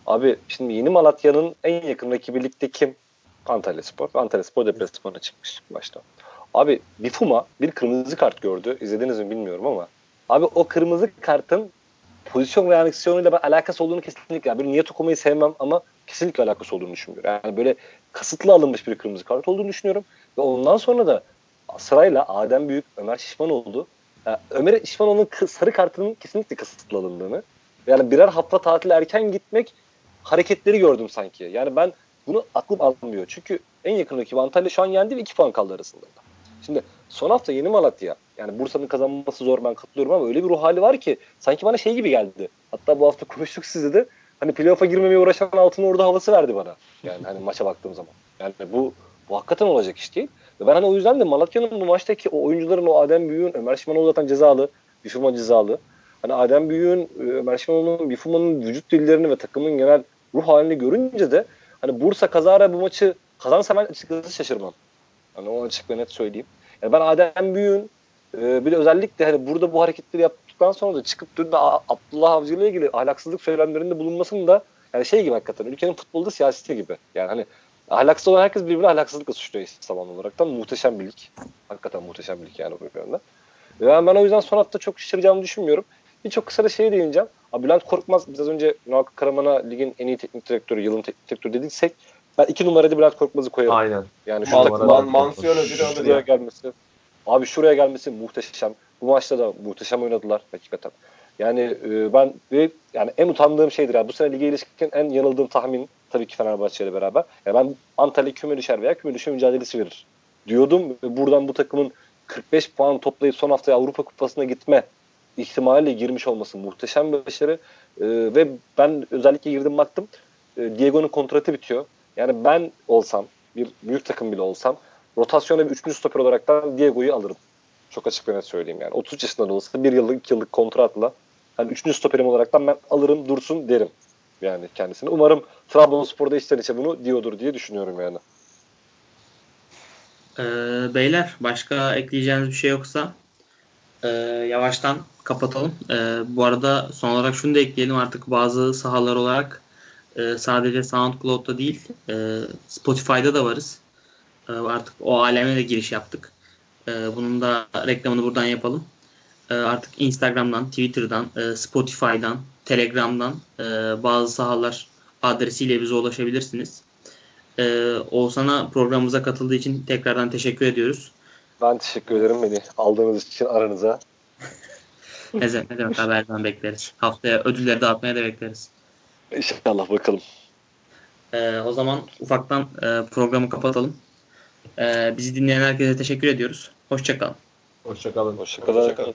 Speaker 2: Abi şimdi yeni Malatya'nın en yakın rakibi ligde kim? Antalya Spor. Antalya Spor deplasmana çıkmış başta. Abi Bifuma bir kırmızı kart gördü. İzlediniz mi bilmiyorum ama. Abi o kırmızı kartın pozisyon reaksiyonuyla ben alakası olduğunu kesinlikle. Yani bir niyet okumayı sevmem ama kesinlikle alakası olduğunu düşünmüyorum. Yani böyle kasıtlı alınmış bir kırmızı kart olduğunu düşünüyorum. Ve ondan sonra da sırayla Adem Büyük, Ömer Şişmanoğlu yani Ömer Şişmanoğlu'nun sarı kartının kesinlikle kasıtlı alındığını yani birer hafta tatil erken gitmek hareketleri gördüm sanki. Yani ben bunu aklım almıyor. Çünkü en yakın rakibi Antalya şu an yendi ve 2 puan kaldı arasında. Şimdi son hafta yeni Malatya. Yani Bursa'nın kazanması zor ben katılıyorum ama öyle bir ruh hali var ki sanki bana şey gibi geldi. Hatta bu hafta (laughs) konuştuk sizle de hani playoff'a girmemeye uğraşan altın orada havası verdi bana. Yani hani maça baktığım zaman. Yani bu, bu hakikaten olacak iş değil. Ve ben hani o yüzden de Malatya'nın bu maçtaki o oyuncuların o Adem Büyük'ün, Ömer Şimanoğlu zaten cezalı. Bifuma cezalı. Hani Adem Büyük'ün, Ömer Şimanoğlu'nun, Bifuma'nın vücut dillerini ve takımın genel ruh halini görünce de hani Bursa kazara bu maçı kazansa ben açıkçası şaşırmam. Hani o açık ve net söyleyeyim. Yani ben Adem Büyük'ün e, bir de özellikle hani burada bu hareketleri yaptıktan sonra da çıkıp dün de Abdullah Avcı ile ilgili ahlaksızlık söylemlerinde bulunmasının da yani şey gibi hakikaten ülkenin futbolda siyaseti gibi. Yani hani ahlaksız olan herkes birbirine ahlaksızlıkla suçluyor zaman olarak. Tam muhteşem bir lig. Hakikaten muhteşem bir lig yani bu yönde. Yani ben o yüzden son hafta çok şaşıracağımı düşünmüyorum. Bir çok kısa da şeye değineceğim. Abi Bülent Korkmaz biz az önce Noak Karaman'a ligin en iyi teknik direktörü, yılın teknik direktörü dediysek ben iki numarada Bülent Korkmaz'ı koyarım.
Speaker 3: Aynen.
Speaker 2: Yani
Speaker 4: şu takımdan man, mansiyon ödülü alır
Speaker 2: ya. gelmesi. Abi şuraya gelmesi muhteşem. Bu maçta da muhteşem oynadılar hakikaten. Yani e, ben ve yani en utandığım şeydir yani bu sene lige ilişkin en yanıldığım tahmin tabii ki Fenerbahçe ile beraber. Yani ben Antalya küme düşer veya küme düşme mücadelesi verir diyordum. Ve buradan bu takımın 45 puan toplayıp son haftaya Avrupa Kupası'na gitme ihtimaliyle girmiş olması muhteşem bir başarı. E, ve ben özellikle girdim baktım. E, Diego'nun kontratı bitiyor. Yani ben olsam bir büyük takım bile olsam rotasyona bir üçüncü stoper olarak da Diego'yu alırım. Çok açık ve net söyleyeyim yani. 30 yaşında da olsa bir yıllık iki yıllık kontratla hani üçüncü stoperim olarak ben alırım dursun derim yani kendisini. Umarım Trabzonspor'da içten içe bunu diyordur diye düşünüyorum yani.
Speaker 1: Ee, beyler başka ekleyeceğiniz bir şey yoksa e, yavaştan kapatalım. E, bu arada son olarak şunu da ekleyelim artık bazı sahalar olarak e, sadece SoundCloud'da değil e, Spotify'da da varız. E, artık o aleme de giriş yaptık. E, bunun da reklamını buradan yapalım. E, artık Instagram'dan, Twitter'dan, e, Spotify'dan, Telegram'dan e, bazı sahalar adresiyle bize ulaşabilirsiniz. E, Oğuzhan'a programımıza katıldığı için tekrardan teşekkür ediyoruz.
Speaker 2: Ben teşekkür ederim beni aldığınız için aranıza. (laughs)
Speaker 1: ne, demek, ne demek haberden bekleriz. Haftaya ödülleri dağıtmaya da bekleriz.
Speaker 2: İnşallah bakalım.
Speaker 1: Ee, o zaman ufaktan e, programı kapatalım. Ee, bizi dinleyen herkese teşekkür ediyoruz. Hoşçakalın.
Speaker 3: Hoşçakalın.
Speaker 2: Hoşçakalın. Hoşçakalın.